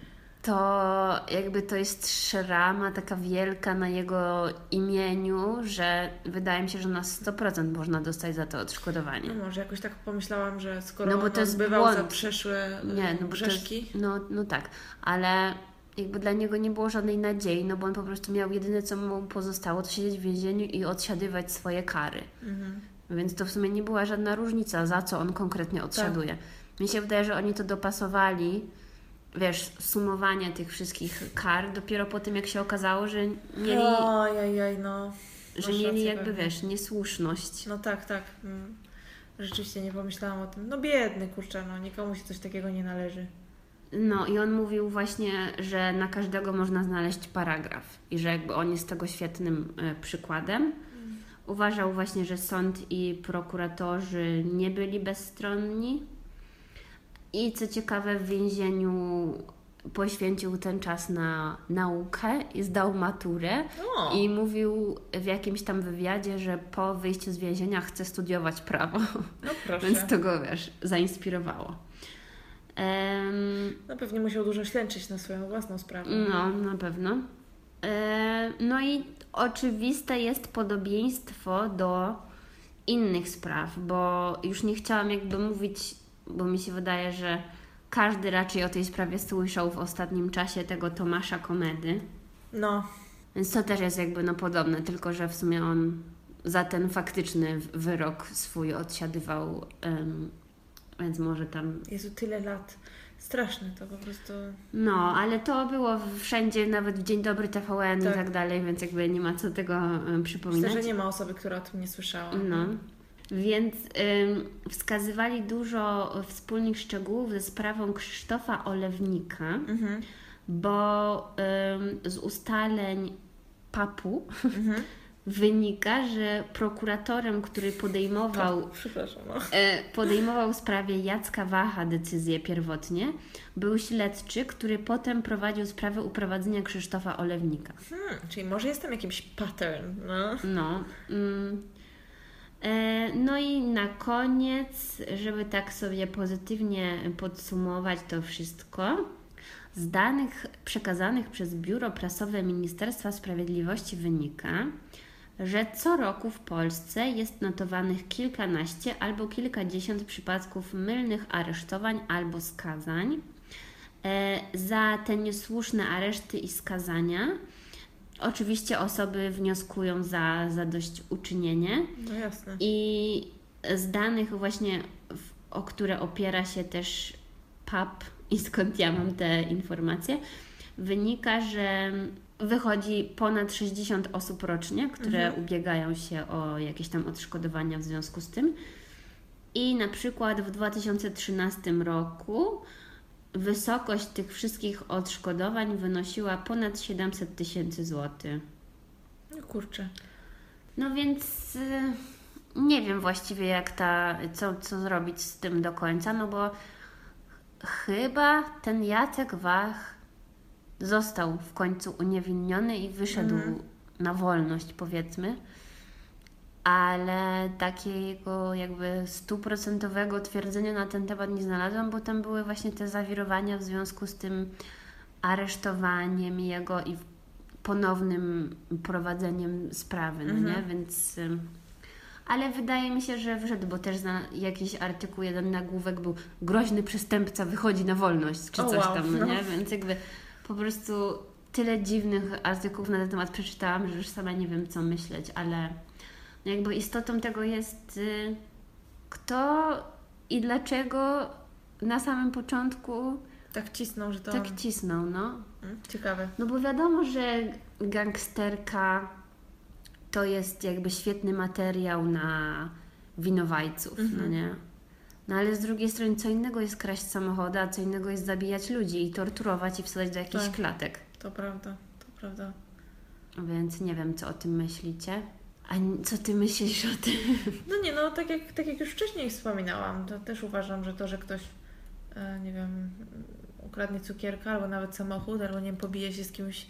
To jakby to jest szrama taka wielka na jego imieniu, że wydaje mi się, że na 100% można dostać za to odszkodowanie. No może jakoś tak pomyślałam, że skoro No bo on to jest odbywał za błąd. przeszłe y, Nie, no grzeszki, jest, no, no tak, ale jakby dla niego nie było żadnej nadziei, no bo on po prostu miał jedyne, co mu pozostało, to siedzieć w więzieniu i odsiadywać swoje kary. Mhm. Więc to w sumie nie była żadna różnica, za co on konkretnie odsiaduje. Mi się wydaje, że oni to dopasowali, wiesz, sumowanie tych wszystkich kar dopiero po tym, jak się okazało, że mieli, Ojej, no. że mieli jakby, pewnie. wiesz, niesłuszność. No tak, tak. Mm. Rzeczywiście nie pomyślałam o tym. No biedny, kurczę, no nikomu się coś takiego nie należy. No i on mówił właśnie, że na każdego można znaleźć paragraf i że jakby on jest tego świetnym e, przykładem. Uważał właśnie, że sąd i prokuratorzy nie byli bezstronni i co ciekawe w więzieniu poświęcił ten czas na naukę i zdał maturę O, i mówił w jakimś tam wywiadzie, że po wyjściu z więzienia chce studiować prawo, no proszę. więc to go, wiesz, zainspirowało. Em, No pewnie musiał dużo ślęczyć na swoją własną sprawę. no, na pewno. E, No i oczywiste jest podobieństwo do innych spraw, bo już nie chciałam jakby mówić, bo mi się wydaje, że każdy raczej o tej sprawie słyszał w ostatnim czasie tego Tomasza Komedy. No, Więc to też jest jakby no podobne, tylko że w sumie on za ten faktyczny wyrok swój odsiadywał, em, więc może tam Jezu, tyle lat. Straszne to po prostu. No, ale to było wszędzie, nawet w Dzień Dobry TVN Tak. i tak dalej, więc jakby nie ma co tego em, Myślę, przypominać. że nie ma osoby, która o tym nie słyszała. No. Więc ym, wskazywali dużo wspólnych szczegółów ze sprawą Krzysztofa Olewnika, Mhm. bo ym, z ustaleń papu Mhm. wynika, że prokuratorem, który podejmował Przepraszam. No. E, podejmował w sprawie Jacka Wacha decyzję pierwotnie, był śledczy, który potem prowadził sprawę uprowadzenia Krzysztofa Olewnika. Hmm, czyli może jest tam jakiś pattern, no. No. Mm. E, no i na koniec, żeby tak sobie pozytywnie podsumować to wszystko, z danych przekazanych przez Biuro Prasowe Ministerstwa Sprawiedliwości wynika, że co roku w Polsce jest notowanych kilkanaście albo kilkadziesiąt przypadków mylnych aresztowań albo skazań. E, Za te niesłuszne areszty i skazania oczywiście osoby wnioskują za zadośćuczynienie No jasne. i z danych właśnie, o które opiera się też PAP i skąd ja mam te informacje, wynika, że wychodzi ponad 60 osób rocznie, które Mhm. ubiegają się o jakieś tam odszkodowania w związku z tym. I na przykład w 2013 roku wysokość tych wszystkich odszkodowań wynosiła ponad 700 tysięcy złotych. No kurczę. No więc y, nie wiem właściwie jak ta, co, co zrobić z tym do końca, no bo chyba ten Jacek Wach został w końcu uniewinniony i wyszedł Mhm. na wolność, powiedzmy. Ale takiego jakby stuprocentowego twierdzenia na ten temat nie znalazłam, bo tam były właśnie te zawirowania w związku z tym aresztowaniem jego i ponownym prowadzeniem sprawy, no Mhm. nie? Więc... Ale wydaje mi się, że wszedł, bo też na jakiś artykuł, jeden nagłówek był groźny przestępca wychodzi na wolność, czy coś wow, tam, no. nie? Więc jakby po prostu tyle dziwnych artykułów na ten temat przeczytałam, że już sama nie wiem, co myśleć, ale jakby istotą tego jest y, kto i dlaczego na samym początku Tak cisnął, że to tak on... cisnął, no. Mm, Ciekawe. No bo wiadomo, że gangsterka to jest jakby świetny materiał na winowajców, no Mhm. nie? No ale z drugiej strony co innego jest kraść samochody, a co innego jest zabijać ludzi i torturować i wsadzać do jakichś Tak. klatek. To prawda, to prawda. Więc nie wiem, co o tym myślicie. A co ty myślisz o tym? No nie, no tak jak, tak jak już wcześniej wspominałam, to też uważam, że to, że ktoś, e, nie wiem, ukradnie cukierka albo nawet samochód, albo nie wiem, pobije się z kimś,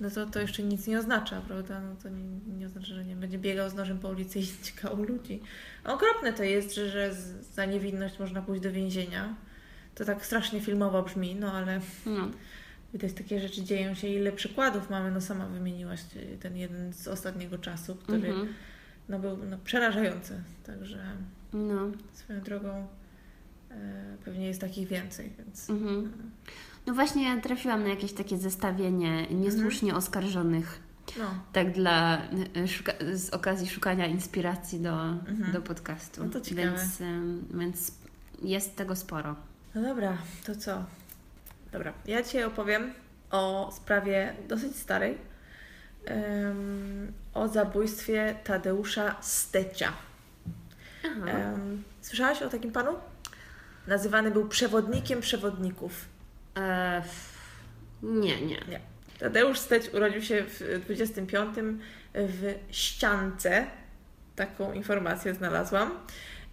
no to to jeszcze nic nie oznacza, prawda? No to nie, nie oznacza, że nie będzie biegał z nożem po ulicy i ciekał ludzi. A okropne to jest, że, że za niewinność można pójść do więzienia. To tak strasznie filmowo brzmi, no ale No. Widać takie rzeczy dzieją się. Ile przykładów mamy, no sama wymieniłaś e, ten jeden z ostatniego czasu, który Mhm. no, był no, przerażający. Także No. swoją drogą e, pewnie jest takich więcej, więc Mhm. No właśnie ja trafiłam na jakieś takie zestawienie niesłusznie Mhm. oskarżonych. no. Tak dla y, szuka, z okazji szukania inspiracji do, Mhm. do podcastu. No to ciekawe. Więc, więc jest tego sporo. No dobra, to co? Dobra, ja Ci opowiem o sprawie dosyć starej. em, o zabójstwie Tadeusza Stecia. Em, słyszałaś o takim panu? Nazywany był przewodnikiem przewodników. E, nie, nie. Nie. Tadeusz Steć urodził się w 25 w Ściance. Taką informację znalazłam.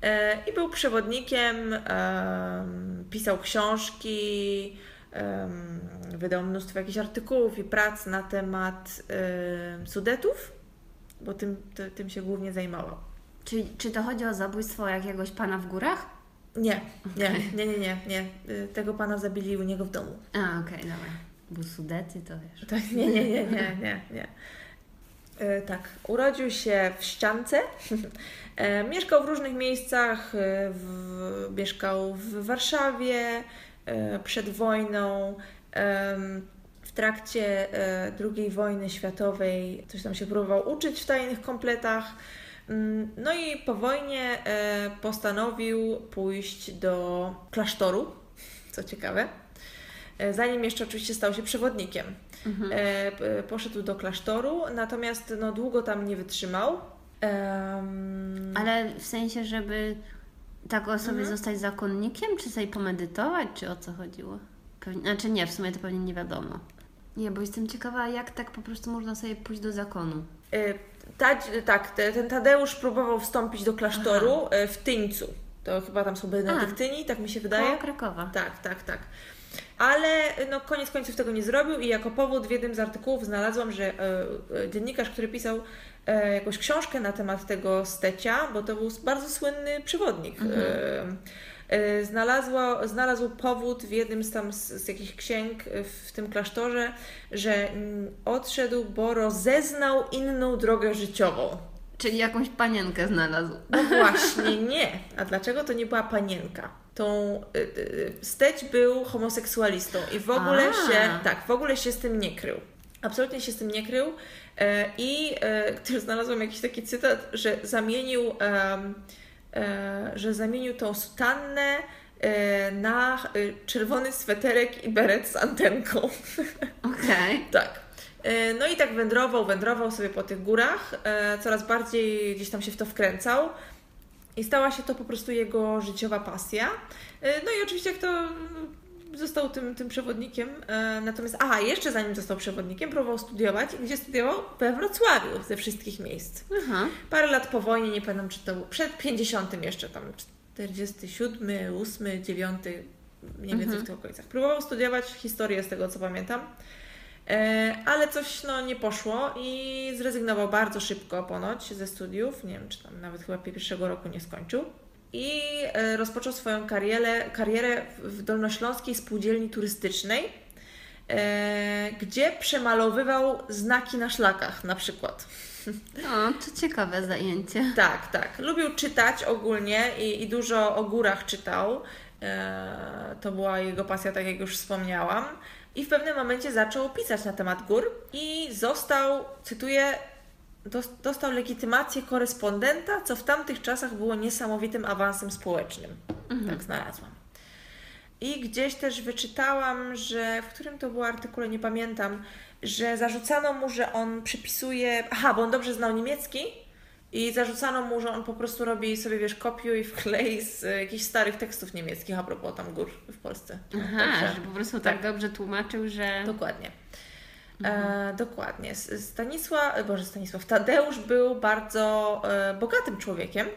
E, I był przewodnikiem, em, pisał książki, wydał mnóstwo jakichś artykułów i prac na temat em, Sudetów, bo tym, ty- tym się głównie zajmował. Czy, czy to chodzi o zabójstwo jakiegoś pana w górach? Nie, nie, nie, nie, nie, nie. Y, Tego pana zabili u niego w domu. A, okej, dobra. Bo Sudety to wiesz. Tak, nie, nie, nie, nie, nie, nie. E, tak, urodził się w Ściance. E, mieszkał w różnych miejscach. E, w, mieszkał w Warszawie przed wojną. W trakcie e, II wojny światowej coś tam się próbował uczyć w tajnych kompletach. Mm, No i po wojnie e, postanowił pójść do klasztoru, co ciekawe. E, Zanim jeszcze oczywiście stał się przewodnikiem. Mhm. E, poszedł do klasztoru, natomiast no, długo tam nie wytrzymał. Em, Ale w sensie, żeby tak osobie Mhm. zostać zakonnikiem, czy sobie pomedytować, czy o co chodziło? Pewnie, znaczy nie, w sumie to pewnie nie wiadomo. Nie, bo jestem ciekawa, jak tak po prostu można sobie pójść do zakonu. e, Tadź, tak, te, ten Tadeusz próbował wstąpić do klasztoru e, w Tyńcu. To chyba tam są benedyktyni, tak mi się wydaje. Koło Krakowa. Tak, tak, tak. Ale no, koniec końców tego nie zrobił i jako powód w jednym z artykułów znalazłam, że e, e, dziennikarz, który pisał e, jakąś książkę na temat tego stecia, bo to był bardzo słynny przewodnik. E, e, znalazło, znalazł powód w jednym z tam z, z jakichś księg w tym klasztorze, że mm, odszedł, bo rozeznał inną drogę życiową. Czyli jakąś panienkę znalazł. No właśnie nie. A dlaczego to nie była panienka? Tą y, y, Steć był homoseksualistą i w ogóle A. się tak, w ogóle się z tym nie krył. Absolutnie się z tym nie krył e, i e, też znalazłam jakiś taki cytat, że zamienił e, że zamienił tą sutannę na czerwony sweterek i beret z antenką. Okej. Tak. E, No i tak wędrował, wędrował sobie po tych górach, e, coraz bardziej gdzieś tam się w to wkręcał i stała się to po prostu jego życiowa pasja. E, No i oczywiście jak to mm, został tym, tym przewodnikiem, natomiast, aha, jeszcze zanim został przewodnikiem, próbował studiować, gdzie studiował? We Wrocławiu, ze wszystkich miejsc. Aha. Parę lat po wojnie, nie pamiętam czy to był przed 50 jeszcze tam, 47, 8, 9, mniej więcej w tych okolicach. Próbował studiować historię z tego co pamiętam, ale coś no, nie poszło i zrezygnował bardzo szybko ponoć ze studiów, nie wiem czy tam nawet chyba pierwszego roku nie skończył. I e, rozpoczął swoją karierę, karierę w Dolnośląskiej Spółdzielni Turystycznej, e, gdzie przemalowywał znaki na szlakach na przykład. O, to ciekawe zajęcie. Tak, tak. Lubił czytać ogólnie i, i dużo o górach czytał. E, to była jego pasja, tak jak już wspomniałam. I w pewnym momencie zaczął pisać na temat gór i został, cytuję, dos- dostał legitymację korespondenta, co w tamtych czasach było niesamowitym awansem społecznym. Tak znalazłam. I gdzieś też wyczytałam, że w którym to było artykule, nie pamiętam, że zarzucano mu, że on przypisuje. Aha, bo on dobrze znał niemiecki i zarzucano mu, że on po prostu robi sobie, wiesz, kopiuj i wklej z e, jakichś starych tekstów niemieckich a propos tam gór w Polsce. No, Aha, także- że po prostu tak, dobrze tłumaczył, że... Dokładnie. E, dokładnie. S- Stanisław, Boże Stanisław, Tadeusz był bardzo e, bogatym człowiekiem.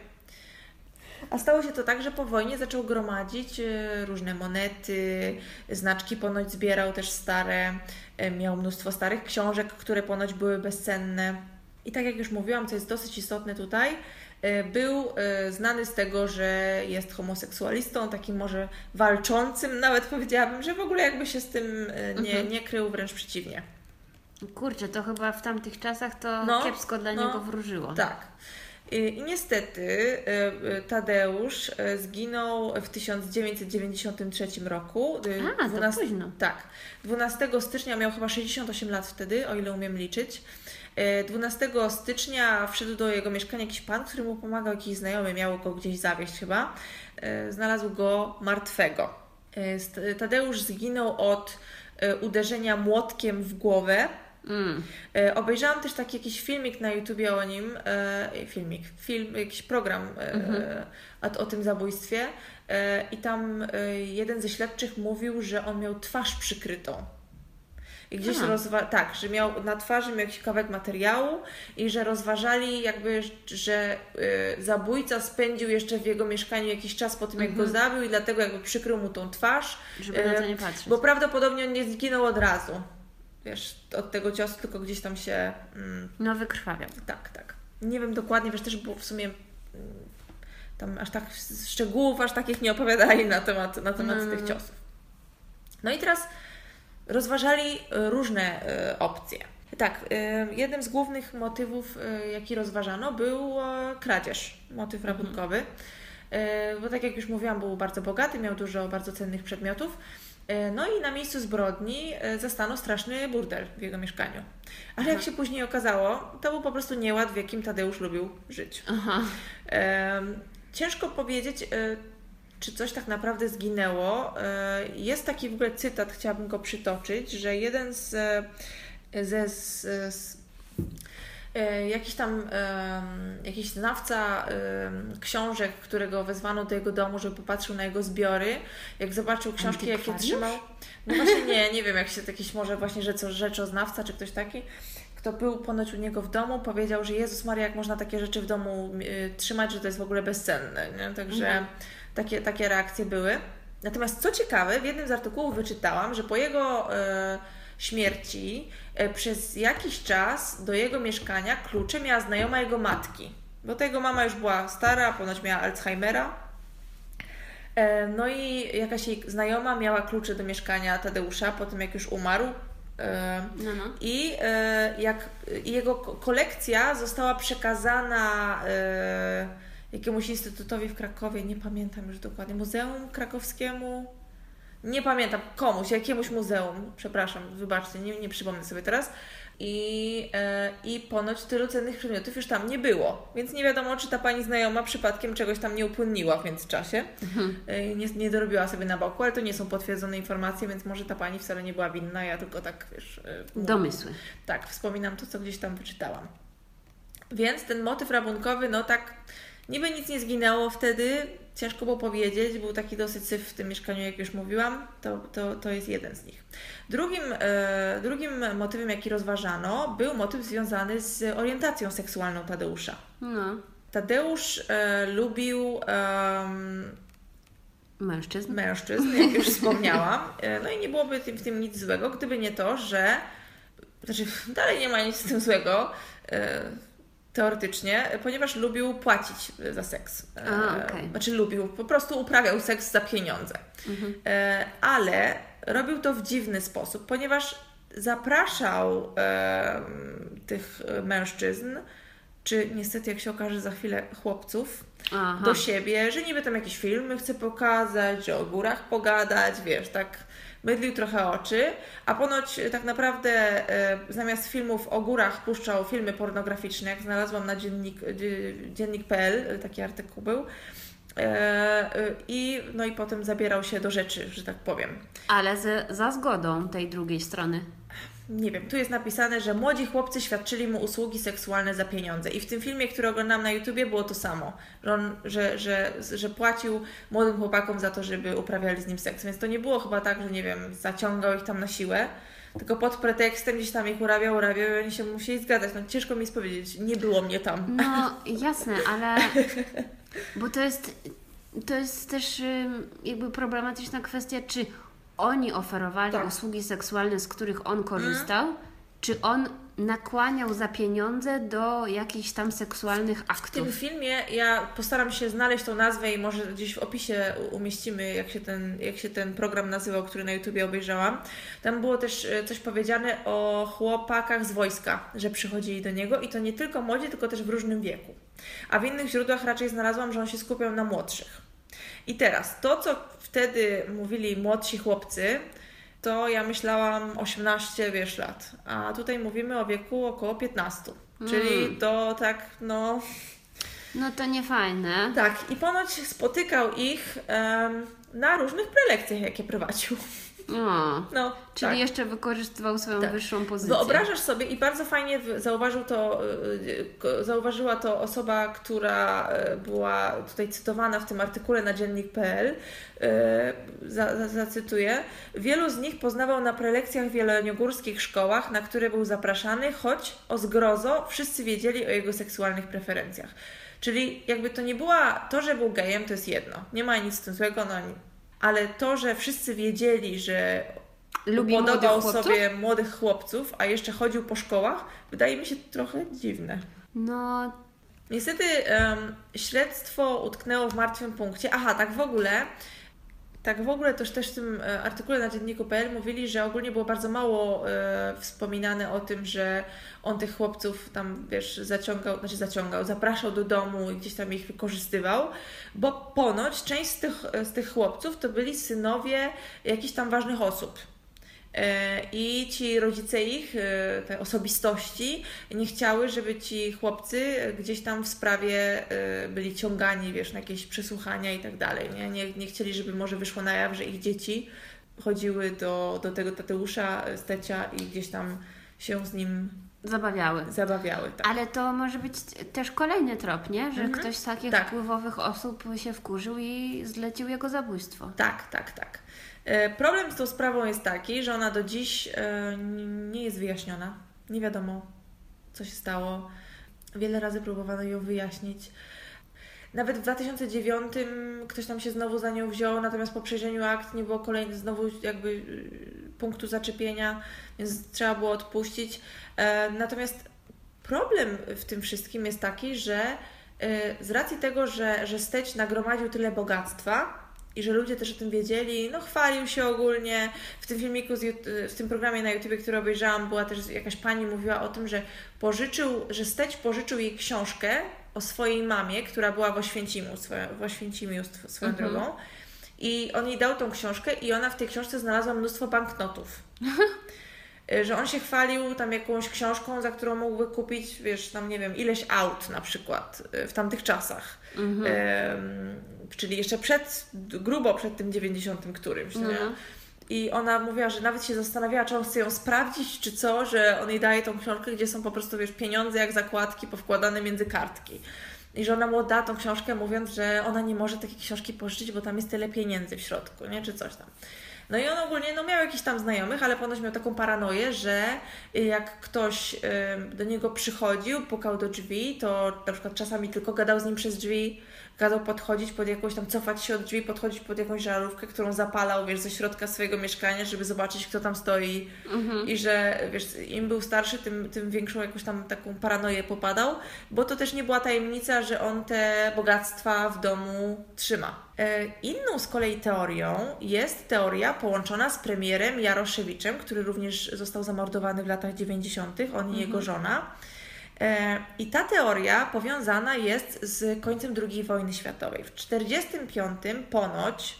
A stało się to tak, że po wojnie zaczął gromadzić e, różne monety, znaczki ponoć zbierał też stare, e, miał mnóstwo starych książek, które ponoć były bezcenne. I tak jak już mówiłam, co jest dosyć istotne tutaj, e, był e, znany z tego, że jest homoseksualistą, takim może walczącym, nawet powiedziałabym, że w ogóle jakby się z tym e, nie, Mhm. nie krył, wręcz przeciwnie. Kurczę, to chyba w tamtych czasach to No, kiepsko dla no, niego wróżyło. Tak. I niestety Tadeusz zginął w 1993 roku. A, to późno. Tak. 12 stycznia miał chyba 68 lat wtedy, o ile umiem liczyć. E, 12 stycznia wszedł do jego mieszkania jakiś pan, który mu pomagał, jakiś znajomy, miał go gdzieś zawieźć chyba. E, Znalazł go martwego. E, Tadeusz zginął od e, uderzenia młotkiem w głowę. Mm. E, obejrzałam też taki jakiś filmik na YouTubie o nim, e, filmik, film, jakiś program e, o, o tym zabójstwie e, i tam e, jeden ze śledczych mówił, że on miał twarz przykrytą. I gdzieś rozwa- tak, że miał na twarzy miał jakiś kawałek materiału i że rozważali jakby, że y, zabójca spędził jeszcze w jego mieszkaniu jakiś czas po tym, jak go zabił i dlatego jakby przykrył mu tą twarz. Żeby na to E, nie patrzeć. Bo prawdopodobnie on nie zginął od razu. Wiesz, od tego ciosu, tylko gdzieś tam się. Mm, No wykrwawiał. tak, tak. Nie wiem dokładnie, wiesz, też było w sumie. mm, Tam aż tak szczegółów, aż takich nie opowiadali na temat, na temat No. tych ciosów. No i teraz rozważali e, różne e, opcje. Tak, e, jednym z głównych motywów, jaki rozważano, był kradzież, motyw rabunkowy. E, Bo tak jak już mówiłam, był bardzo bogaty, miał dużo bardzo cennych przedmiotów. No i na miejscu zbrodni zastano straszny burdel w jego mieszkaniu. Ale jak się później okazało, to był po prostu nieład, w jakim Tadeusz lubił żyć. Aha. Ciężko powiedzieć, czy coś tak naprawdę zginęło. E, Jest taki w ogóle cytat, chciałabym go przytoczyć, że jeden z, e, ze, z, z e, jakiś tam jakiś znawca książek, którego wezwano do jego domu, żeby popatrzył na jego zbiory, jak zobaczył książki, jakie trzymał. No właśnie nie, nie wiem, jak się jakiś może właśnie rzeczo, rzeczoznawca, czy ktoś taki, kto był ponoć u niego w domu, powiedział, że Jezus Maria, jak można takie rzeczy w domu y, trzymać, że to jest w ogóle bezcenne. Nie? Także Mhm. Takie, takie reakcje były. Natomiast co ciekawe, w jednym z artykułów wyczytałam, że po jego e, śmierci e, przez jakiś czas do jego mieszkania klucze miała znajoma jego matki. Bo ta jego mama już była stara, ponoć miała Alzheimera. E, No i jakaś jej znajoma miała klucze do mieszkania Tadeusza po tym, jak już umarł. E, No, no. I e, jak jego ko- kolekcja została przekazana e, jakiemuś instytutowi w Krakowie, nie pamiętam już dokładnie, Muzeum Krakowskiemu, nie pamiętam, komuś, jakiemuś muzeum, przepraszam, wybaczcie, nie, nie przypomnę sobie teraz. I, e, I ponoć tylu cennych przedmiotów już tam nie było, więc nie wiadomo, czy ta pani znajoma przypadkiem czegoś tam nie upłynniła w międzyczasie. E, Nie, nie dorobiła sobie na boku, ale to nie są potwierdzone informacje, więc może ta pani wcale nie była winna, ja tylko tak, wiesz... e, Domysły. tak, wspominam to, co gdzieś tam wyczytałam. Więc ten motyw rabunkowy, no tak, niby nic nie zginęło wtedy, ciężko było powiedzieć, był taki dosyć syf w tym mieszkaniu, jak już mówiłam, to, to, to jest jeden z nich. Drugim, e, drugim motywem, jaki rozważano, był motyw związany z orientacją seksualną Tadeusza. No. Tadeusz e, lubił em, Mężczyzn. mężczyzn, jak już wspomniałam. E, No i nie byłoby w tym nic złego, gdyby nie to, że znaczy dalej nie ma nic z tym złego e, teoretycznie, ponieważ lubił płacić za seks. E, A, okej. Znaczy lubił, po prostu uprawiał seks za pieniądze. Mhm. E, Ale robił to w dziwny sposób, ponieważ zapraszał e, tych mężczyzn, czy niestety, jak się okaże za chwilę, chłopców, Aha. do siebie, że niby tam jakieś filmy chce pokazać, że o górach pogadać, wiesz, tak mydlił trochę oczy, a ponoć e, tak naprawdę e, zamiast filmów o górach puszczał filmy pornograficzne, jak znalazłam na dziennik, dzie- dziennik.pl, e, taki artykuł był, E, I, no i potem zabierał się do rzeczy, że tak powiem. Ale ze, za zgodą tej drugiej strony. Nie wiem, tu jest napisane, że młodzi chłopcy świadczyli mu usługi seksualne za pieniądze. I w tym filmie, który oglądam na YouTubie, było to samo. Że, on, że, że, że płacił młodym chłopakom za to, żeby uprawiali z nim seks. Więc to nie było chyba tak, że nie wiem, zaciągał ich tam na siłę, tylko pod pretekstem gdzieś tam ich urabiał, urabiał i oni się musieli zgadzać. No ciężko mi powiedzieć, nie było mnie tam. No jasne, ale bo to jest, to jest też jakby problematyczna kwestia, czy oni oferowali tak. usługi seksualne, z których on korzystał, mm. czy on nakłaniał za pieniądze do jakichś tam seksualnych aktów. W tym filmie ja postaram się znaleźć tą nazwę i może gdzieś w opisie umieścimy, jak się ten, jak się ten program nazywał, który na YouTubie obejrzałam. Tam było też e, coś powiedziane o chłopakach z wojska, że przychodzili do niego i to nie tylko młodzi, tylko też w różnym wieku. A w innych źródłach raczej znalazłam, że on się skupiał na młodszych. I teraz to, co wtedy mówili młodsi chłopcy, to ja myślałam 18, wiesz, lat. A tutaj mówimy o wieku około 15. Mm. Czyli to tak, no... No to nie fajne. Tak, i ponoć spotykał ich um, na różnych prelekcjach, jakie prowadził. O, no, czyli tak. jeszcze wykorzystywał swoją tak. wyższą pozycję. Wyobrażasz sobie i bardzo fajnie zauważył to, y, zauważyła to osoba, która y, była tutaj cytowana w tym artykule na dziennik.pl. Y, zacytuję. Wielu z nich poznawał na prelekcjach w wieloniogórskich szkołach, na które był zapraszany, choć o zgrozo wszyscy wiedzieli o jego seksualnych preferencjach. Czyli jakby to nie była, to, że był gejem, to jest jedno. Nie ma nic z tym złego, no ale to, że wszyscy wiedzieli, że Lubi podobał sobie młodych chłopców, a jeszcze chodził po szkołach, wydaje mi się trochę dziwne. No. Niestety um, śledztwo utknęło w martwym punkcie. Aha, tak w ogóle tak w ogóle też, też w tym e, artykule na dzienniku.pl mówili, że ogólnie było bardzo mało e, wspominane o tym, że on tych chłopców tam, wiesz, zaciągał, znaczy zaciągał, zapraszał do domu i gdzieś tam ich wykorzystywał, bo ponoć część z tych, z tych chłopców to byli synowie jakichś tam ważnych osób. E, I ci rodzice ich, e, te osobistości, nie chciały, żeby ci chłopcy gdzieś tam w sprawie e, byli ciągani, wiesz, na jakieś przesłuchania i tak dalej. Nie, nie, nie chcieli, żeby może wyszło na jaw, że ich dzieci chodziły do, do tego Tateusza Stecia i gdzieś tam się z nim zabawiały. Zabawiały, tak. Ale to może być też kolejny trop, nie? Że mhm. ktoś z takich tak. wpływowych osób się wkurzył i zlecił jego zabójstwo. Tak, tak, tak. E, problem z tą sprawą jest taki, że ona do dziś e, nie jest wyjaśniona. Nie wiadomo, co się stało. Wiele razy próbowano ją wyjaśnić. Nawet w 2009 ktoś tam się znowu za nią wziął, natomiast po przejrzeniu akt nie było kolejnego znowu jakby y, punktu zaczepienia, więc trzeba było odpuścić. E, natomiast problem w tym wszystkim jest taki, że z racji tego, że, że Steć nagromadził tyle bogactwa, i że ludzie też o tym wiedzieli. No, chwalił się ogólnie. W tym filmiku, w tym programie na YouTube, który obejrzałam, była też jakaś pani mówiła o tym, że pożyczył, że Steć pożyczył jej książkę o swojej mamie, która była w Oświęcimiu, swoją, w Oświęcimiu swoją mhm. drogą. I on jej dał tą książkę i ona w tej książce znalazła mnóstwo banknotów. że on się chwalił tam jakąś książką, za którą mógłby kupić, wiesz, tam nie wiem, ileś aut na przykład y, w tamtych czasach. Mhm. czyli jeszcze przed, grubo przed tym 90 którymś, mhm. I ona mówiła, że nawet się zastanawiała, czy on chce ją sprawdzić, czy co, że on jej daje tą książkę, gdzie są po prostu, wiesz, pieniądze jak zakładki powkładane między kartki. I że ona mu da tą książkę, mówiąc, że ona nie może takiej książki pożyczyć, bo tam jest tyle pieniędzy w środku, nie? Czy coś tam. No i on ogólnie no, miał jakichś tam znajomych, ale ponoć miał taką paranoję, że jak ktoś do niego przychodził, pukał do drzwi, to na przykład czasami tylko gadał z nim przez drzwi, kazał podchodzić pod jakąś tam, cofać się od drzwi, podchodzić pod jakąś żarówkę, którą zapalał, wiesz, ze środka swojego mieszkania, żeby zobaczyć, kto tam stoi mhm. i że, wiesz, im był starszy, tym, tym większą jakąś tam taką paranoję popadał, bo to też nie była tajemnica, że on te bogactwa w domu trzyma. E, inną z kolei teorią jest teoria połączona z premierem Jaroszewiczem, który również został zamordowany w latach 90., on i mhm. jego żona. E, I ta teoria powiązana jest z końcem II wojny światowej. W 1945 ponoć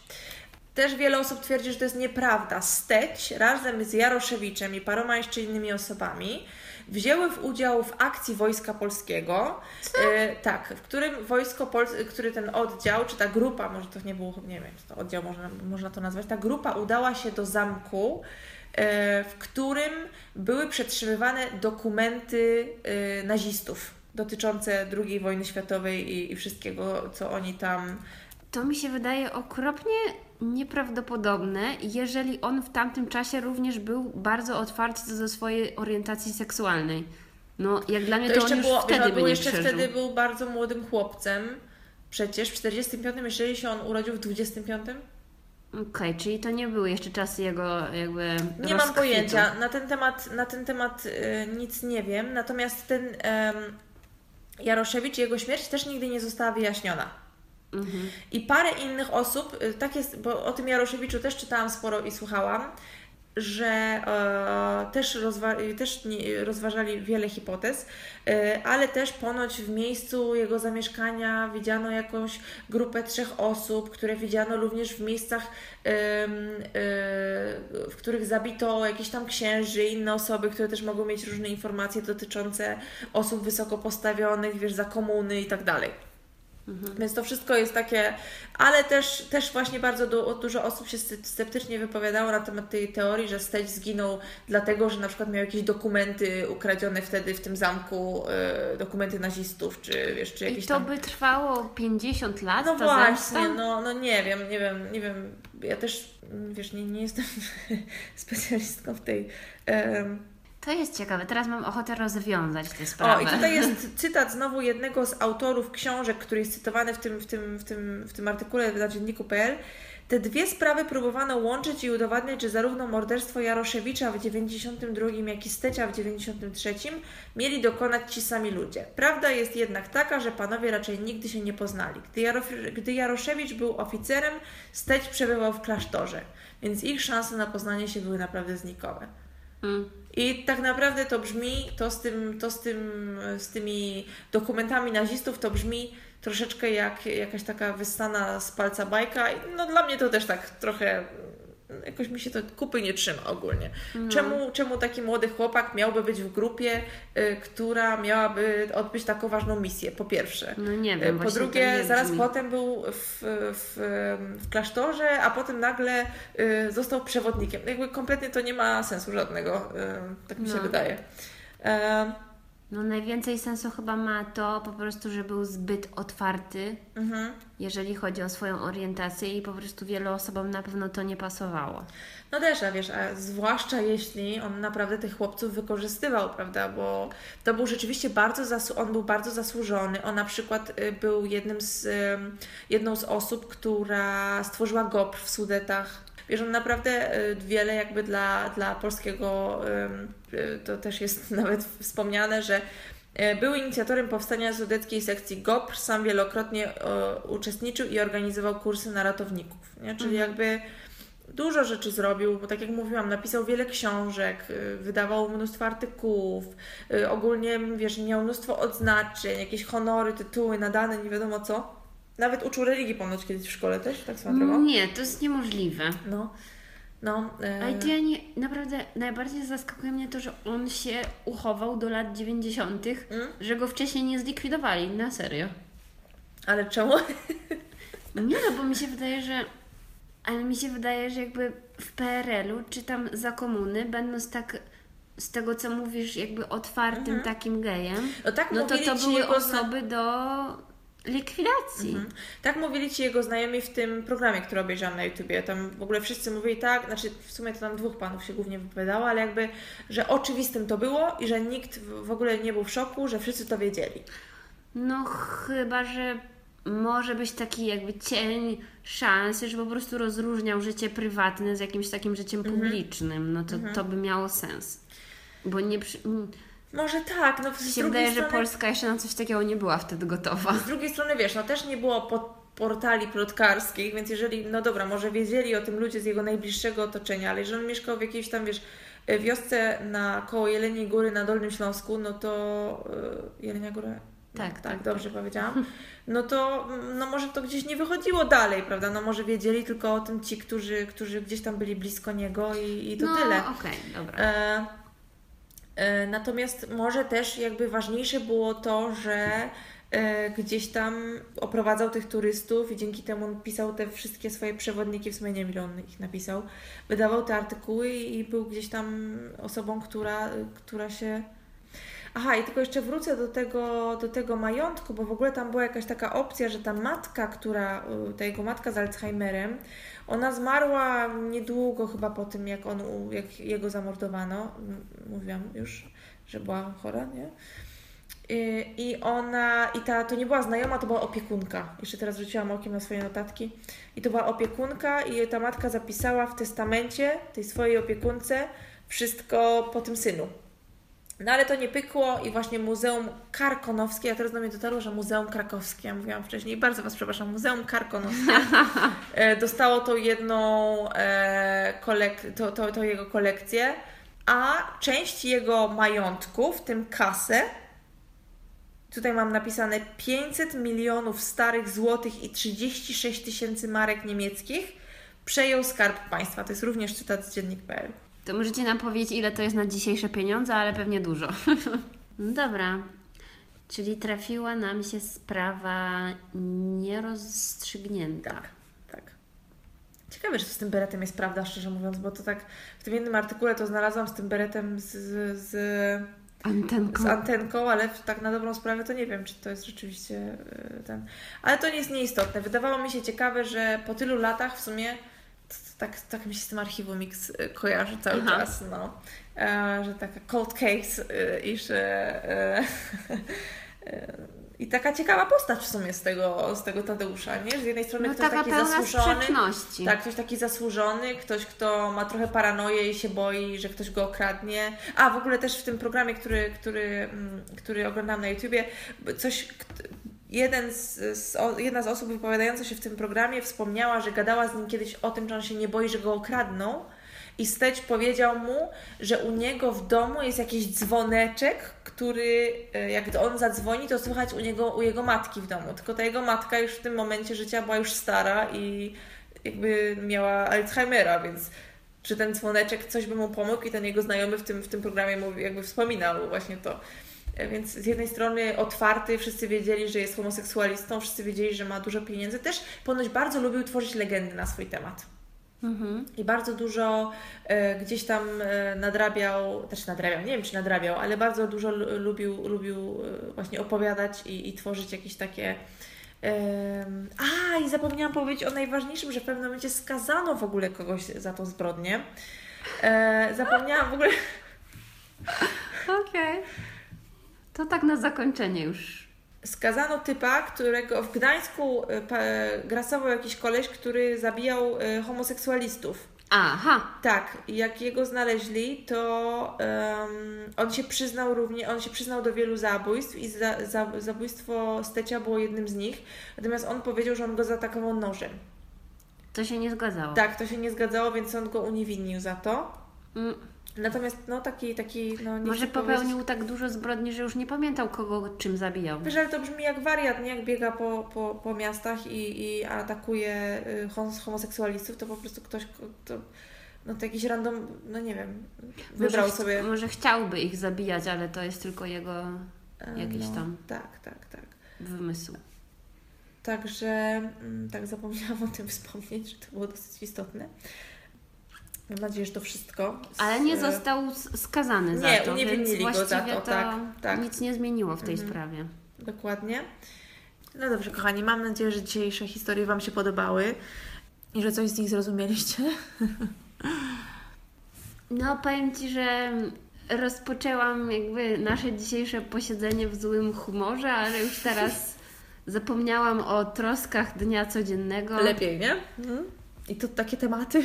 też wiele osób twierdzi, że to jest nieprawda. Steć razem z Jaroszewiczem i paroma jeszcze innymi osobami wzięły w udział w akcji Wojska Polskiego. E, tak, w którym Wojsko Polskie, który ten oddział, czy ta grupa, może to nie był, nie wiem, czy to oddział można, można to nazwać, ta grupa udała się do zamku, w którym były przetrzymywane dokumenty e, nazistów dotyczące II wojny światowej i, i wszystkiego, co oni tam To mi się wydaje okropnie nieprawdopodobne, jeżeli on w tamtym czasie również był bardzo otwarty co do swojej orientacji seksualnej. No, jak dla mnie To to, on już było, wtedy by był nie jeszcze przeżył. wtedy był bardzo młodym chłopcem. Przecież w 45, jeżeli się on urodził w 25? Okej, czyli to nie były jeszcze czasy jego jakby Nie mam rozkwitu. pojęcia. Na ten temat, na ten temat y, nic nie wiem. Natomiast ten Jaroszewicz i jego śmierć też nigdy nie została wyjaśniona. Mhm. I parę innych osób, y, tak jest, bo o tym Jaroszewiczu też czytałam sporo i słuchałam, że e, też, rozwa- też nie, rozważali wiele hipotez, e, ale też ponoć w miejscu jego zamieszkania widziano jakąś grupę trzech osób, które widziano również w miejscach, e, w których zabito jakichś tam księży, inne osoby, które też mogą mieć różne informacje dotyczące osób wysoko postawionych, wiesz, za komuny i tak dalej. Więc to wszystko jest takie, ale też, też właśnie bardzo du- dużo osób się sce- sceptycznie wypowiadało na temat tej teorii, że Steć zginął dlatego, że na przykład miał jakieś dokumenty ukradzione wtedy w tym zamku, e, dokumenty nazistów, czy wiesz, czy I jakieś to tam... by trwało 50 lat, No właśnie, zemsta? no, no nie wiem, nie wiem, nie wiem. Ja też, wiesz, nie, nie jestem specjalistką w tej... em, To jest ciekawe, teraz mam ochotę rozwiązać tę O, sprawę. i tutaj jest cytat znowu jednego z autorów książek, który jest cytowany w tym, w tym, w tym, w tym artykule na dzienniku.pl. Te dwie sprawy próbowano łączyć i udowadniać, że zarówno morderstwo Jaroszewicza w 92, jak i Stecia w 93 mieli dokonać ci sami ludzie. Prawda jest jednak taka, że panowie raczej nigdy się nie poznali. Gdy, gdy Jaroszewicz był oficerem, Steć przebywał w klasztorze, więc ich szanse na poznanie się były naprawdę znikome. Mm. I tak naprawdę to brzmi, to z, tym, to z, tym, z tymi dokumentami nazistów, to brzmi troszeczkę jak jakaś taka wyssana z palca bajka. No dla mnie to też tak trochę, jakoś mi się to kupy nie trzyma ogólnie. Czemu, czemu taki młody chłopak miałby być w grupie, y, która miałaby odbyć taką ważną misję, po pierwsze. No nie Y, wiem, Po drugie, nie zaraz potem był w, w, w klasztorze, a potem nagle y, został przewodnikiem. Jakby kompletnie to nie ma sensu żadnego, tak mi się No. wydaje. E, No najwięcej sensu chyba ma to po prostu, że był zbyt otwarty, mhm. jeżeli chodzi o swoją orientację i po prostu wielu osobom na pewno to nie pasowało. No też, a wiesz, a zwłaszcza jeśli on naprawdę tych chłopców wykorzystywał, prawda, bo to był rzeczywiście bardzo, zasu- on był bardzo zasłużony. On na przykład y, był jednym z, jedną z osób, która stworzyła GOPR w Sudetach. Wiesz, on naprawdę y, wiele jakby dla, dla polskiego, ym, y, to też jest nawet wspomniane, że y, był inicjatorem powstania sudeckiej sekcji GOPR, sam wielokrotnie y, uczestniczył i organizował kursy na ratowników, nie? czyli jakby dużo rzeczy zrobił, bo tak jak mówiłam, napisał wiele książek, y, wydawał mnóstwo artykułów, y, ogólnie, wiesz, miał mnóstwo odznaczeń, jakieś honory, tytuły nadane, nie wiadomo co. Nawet uczył religii ponoć kiedyś w szkole też, tak swoją drogą. Nie, to jest niemożliwe. No, no. e, Ale to ja nie, naprawdę najbardziej zaskakuje mnie to, że on się uchował do lat 90., Mm? że go wcześniej nie zlikwidowali, na serio. Ale czemu? Nie no, bo mi się wydaje, że. Ale mi się wydaje, że jakby w PRL-u, czy tam za komuny, będąc tak z tego, co mówisz, jakby otwartym takim gejem, No tak no to to były osoby do likwidacji. Mhm. Tak mówili ci jego znajomi w tym programie, który obejrzałam na YouTubie. Tam w ogóle wszyscy mówili tak, znaczy w sumie to tam dwóch panów się głównie wypowiadało, ale jakby, że oczywistym to było i że nikt w ogóle nie był w szoku, że wszyscy to wiedzieli. No chyba, że może być taki jakby cień szansy, że po prostu rozróżniał życie prywatne z jakimś takim życiem Mhm. publicznym. No to, to by miało sens. Bo nie przy... Może tak, no z się drugiej wydaje, że strony, Polska jeszcze na coś takiego nie była wtedy gotowa. z drugiej strony wiesz, no też nie było pod portali plotkarskich, więc jeżeli, no dobra, może wiedzieli o tym ludzie z jego najbliższego otoczenia, ale jeżeli on mieszkał w jakiejś tam, wiesz, e, wiosce na koło Jeleniej Góry na Dolnym Śląsku, no to yy, Jelenia Góra? Tak, tak, tak, dobrze powiedziałam. No to no może to gdzieś nie wychodziło dalej, prawda? No może wiedzieli tylko o tym ci, którzy, którzy gdzieś tam byli blisko niego i, i to no tyle. okej, dobra. E, E, natomiast może też jakby ważniejsze było to, że e, gdzieś tam oprowadzał tych turystów i dzięki temu on pisał te wszystkie swoje przewodniki, w sumie nie wiem on ich napisał, wydawał te artykuły i był gdzieś tam osobą, która, która się... Aha, i tylko jeszcze wrócę do tego, do tego majątku, bo w ogóle tam była jakaś taka opcja, że ta matka, która, ta jego matka z Alzheimerem, ona zmarła niedługo chyba po tym, jak, on, jak jego zamordowano. Mówiłam już, że była chora, nie? I ona, i ta, to nie była znajoma, to była opiekunka. Jeszcze teraz rzuciłam okiem na swoje notatki. I to była opiekunka, i ta matka zapisała w testamencie tej swojej opiekunce wszystko po tym synu. No ale to nie pykło i właśnie Muzeum Karkonowskie, ja teraz do mnie dotarło, że Muzeum Krakowskie, ja mówiłam wcześniej, bardzo Was przepraszam, Muzeum Karkonowskie e, dostało tą jedną e, kolek- to, to, to jego kolekcję, a część jego majątku, w tym kasę, tutaj mam napisane 500 milionów starych złotych i 36 tysięcy marek niemieckich, przejął Skarb Państwa. To jest również cytat z dziennik.pl. To możecie nam powiedzieć, ile to jest na dzisiejsze pieniądze, ale pewnie dużo. no dobra. Czyli trafiła nam się sprawa nierozstrzygnięta. Tak, tak. Ciekawe, że z tym beretem jest prawda, szczerze mówiąc, bo to tak w tym jednym artykule to znalazłam z tym beretem z, z, antenką. z antenką, ale tak na dobrą sprawę to nie wiem, czy to jest rzeczywiście e, ten. Ale to nie jest nieistotne. Wydawało mi się ciekawe, że po tylu latach w sumie tak, tak mi się z tym archiwum Mix y, kojarzy cały Aha. czas, no. E, że taka cold case e, i że e, e, i taka ciekawa postać w sumie z tego, z tego Tadeusza, nie? Z jednej strony no, ktoś taki zasłużony. Tak, ktoś taki zasłużony, ktoś, kto ma trochę paranoję i się boi, że ktoś go okradnie. A w ogóle też w tym programie, który, który, mm, który oglądam na YouTubie, coś jeden z, z, jedna z osób wypowiadająca się w tym programie wspomniała, że gadała z nim kiedyś o tym, że on się nie boi, że go okradną. I Steć powiedział mu, że u niego w domu jest jakiś dzwoneczek, który e, jak on zadzwoni, to słychać u niego, u jego matki w domu. Tylko ta jego matka już w tym momencie życia była już stara i jakby miała Alzheimera, więc czy ten dzwoneczek coś by mu pomógł i ten jego znajomy w tym, w tym programie mówi, jakby wspominał właśnie to. Więc z jednej strony otwarty, wszyscy wiedzieli, że jest homoseksualistą, wszyscy wiedzieli, że ma dużo pieniędzy. Też ponoć bardzo lubił tworzyć legendy na swój temat. Mhm. I bardzo dużo e, gdzieś tam e, nadrabiał, też nadrabiał, nie wiem czy nadrabiał, ale bardzo dużo lubił, lubił e, właśnie opowiadać i, i tworzyć jakieś takie. A, i zapomniałam powiedzieć o najważniejszym, że w pewnym momencie skazano w ogóle kogoś za tą zbrodnię. E, zapomniałam w ogóle. Okej. Okay. To tak na zakończenie już. Skazano typa, którego w Gdańsku e, grasował jakiś koleś, który zabijał e, homoseksualistów. Aha. Tak, jak jego znaleźli, to um, on się przyznał również, on się przyznał do wielu zabójstw i za, za, zabójstwo Stecia było jednym z nich. Natomiast on powiedział, że on go zaatakował nożem. To się nie zgadzało. Tak, to się nie zgadzało, więc on go uniewinnił za to. Mm. Natomiast no taki, taki no nie Może popełnił tak dużo zbrodni, że już nie pamiętał kogo czym zabijał. Wiesz, ale to brzmi jak wariat, nie? Jak biega po, po, po miastach i, i atakuje y, homoseksualistów, to po prostu ktoś, to, no to jakiś random, no nie wiem, wybrał może sobie... Może chciałby ich zabijać, ale to jest tylko jego e, jakiś no, tam... Tak, tak, tak. Wymysł. Także mm, tak zapomniałam o tym wspomnieć, że to było dosyć istotne. Mam nadzieję, że to wszystko. Z... Ale nie został skazany nie, za to. Nie, uniewinnili go za to, to tak, tak. Nic nie zmieniło w tej mhm. sprawie. Dokładnie. No dobrze, kochani, mam nadzieję, że dzisiejsze historie Wam się podobały i że coś z nich zrozumieliście. No, powiem Ci, że rozpoczęłam jakby nasze dzisiejsze posiedzenie w złym humorze, ale już teraz zapomniałam o troskach dnia codziennego. Lepiej, nie? Mhm. I to takie tematy.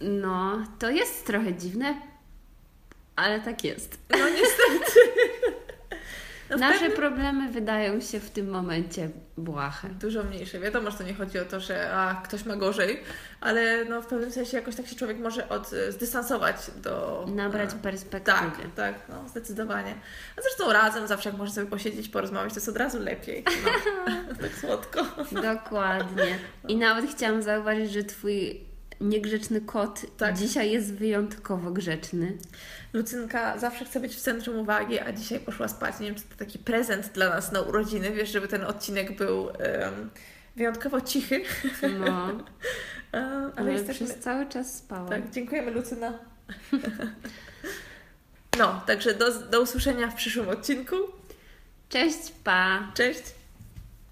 No, to jest trochę dziwne, ale tak jest. No niestety. No Nasze pewnym... problemy wydają się w tym momencie błahe. Dużo mniejsze. Wiadomo, że to nie chodzi o to, że a, ktoś ma gorzej, ale no, w pewnym sensie jakoś tak się człowiek może od, zdystansować do... Nabrać perspektywy. Tak, tak, no, zdecydowanie. A zresztą razem zawsze jak można sobie posiedzieć, porozmawiać, to jest od razu lepiej. No, tak słodko. Dokładnie. I nawet chciałam zauważyć, że Twój niegrzeczny kot Tak. dzisiaj jest wyjątkowo grzeczny. Lucynka zawsze chce być w centrum uwagi, a dzisiaj poszła spać. Nie wiem, czy to taki prezent dla nas na urodziny, wiesz, żeby ten odcinek był em, wyjątkowo cichy. No, ale ale jesteśmy... przez cały czas spała. Tak, dziękujemy Lucyna. No, także do, do usłyszenia w przyszłym odcinku. Cześć, pa! Cześć!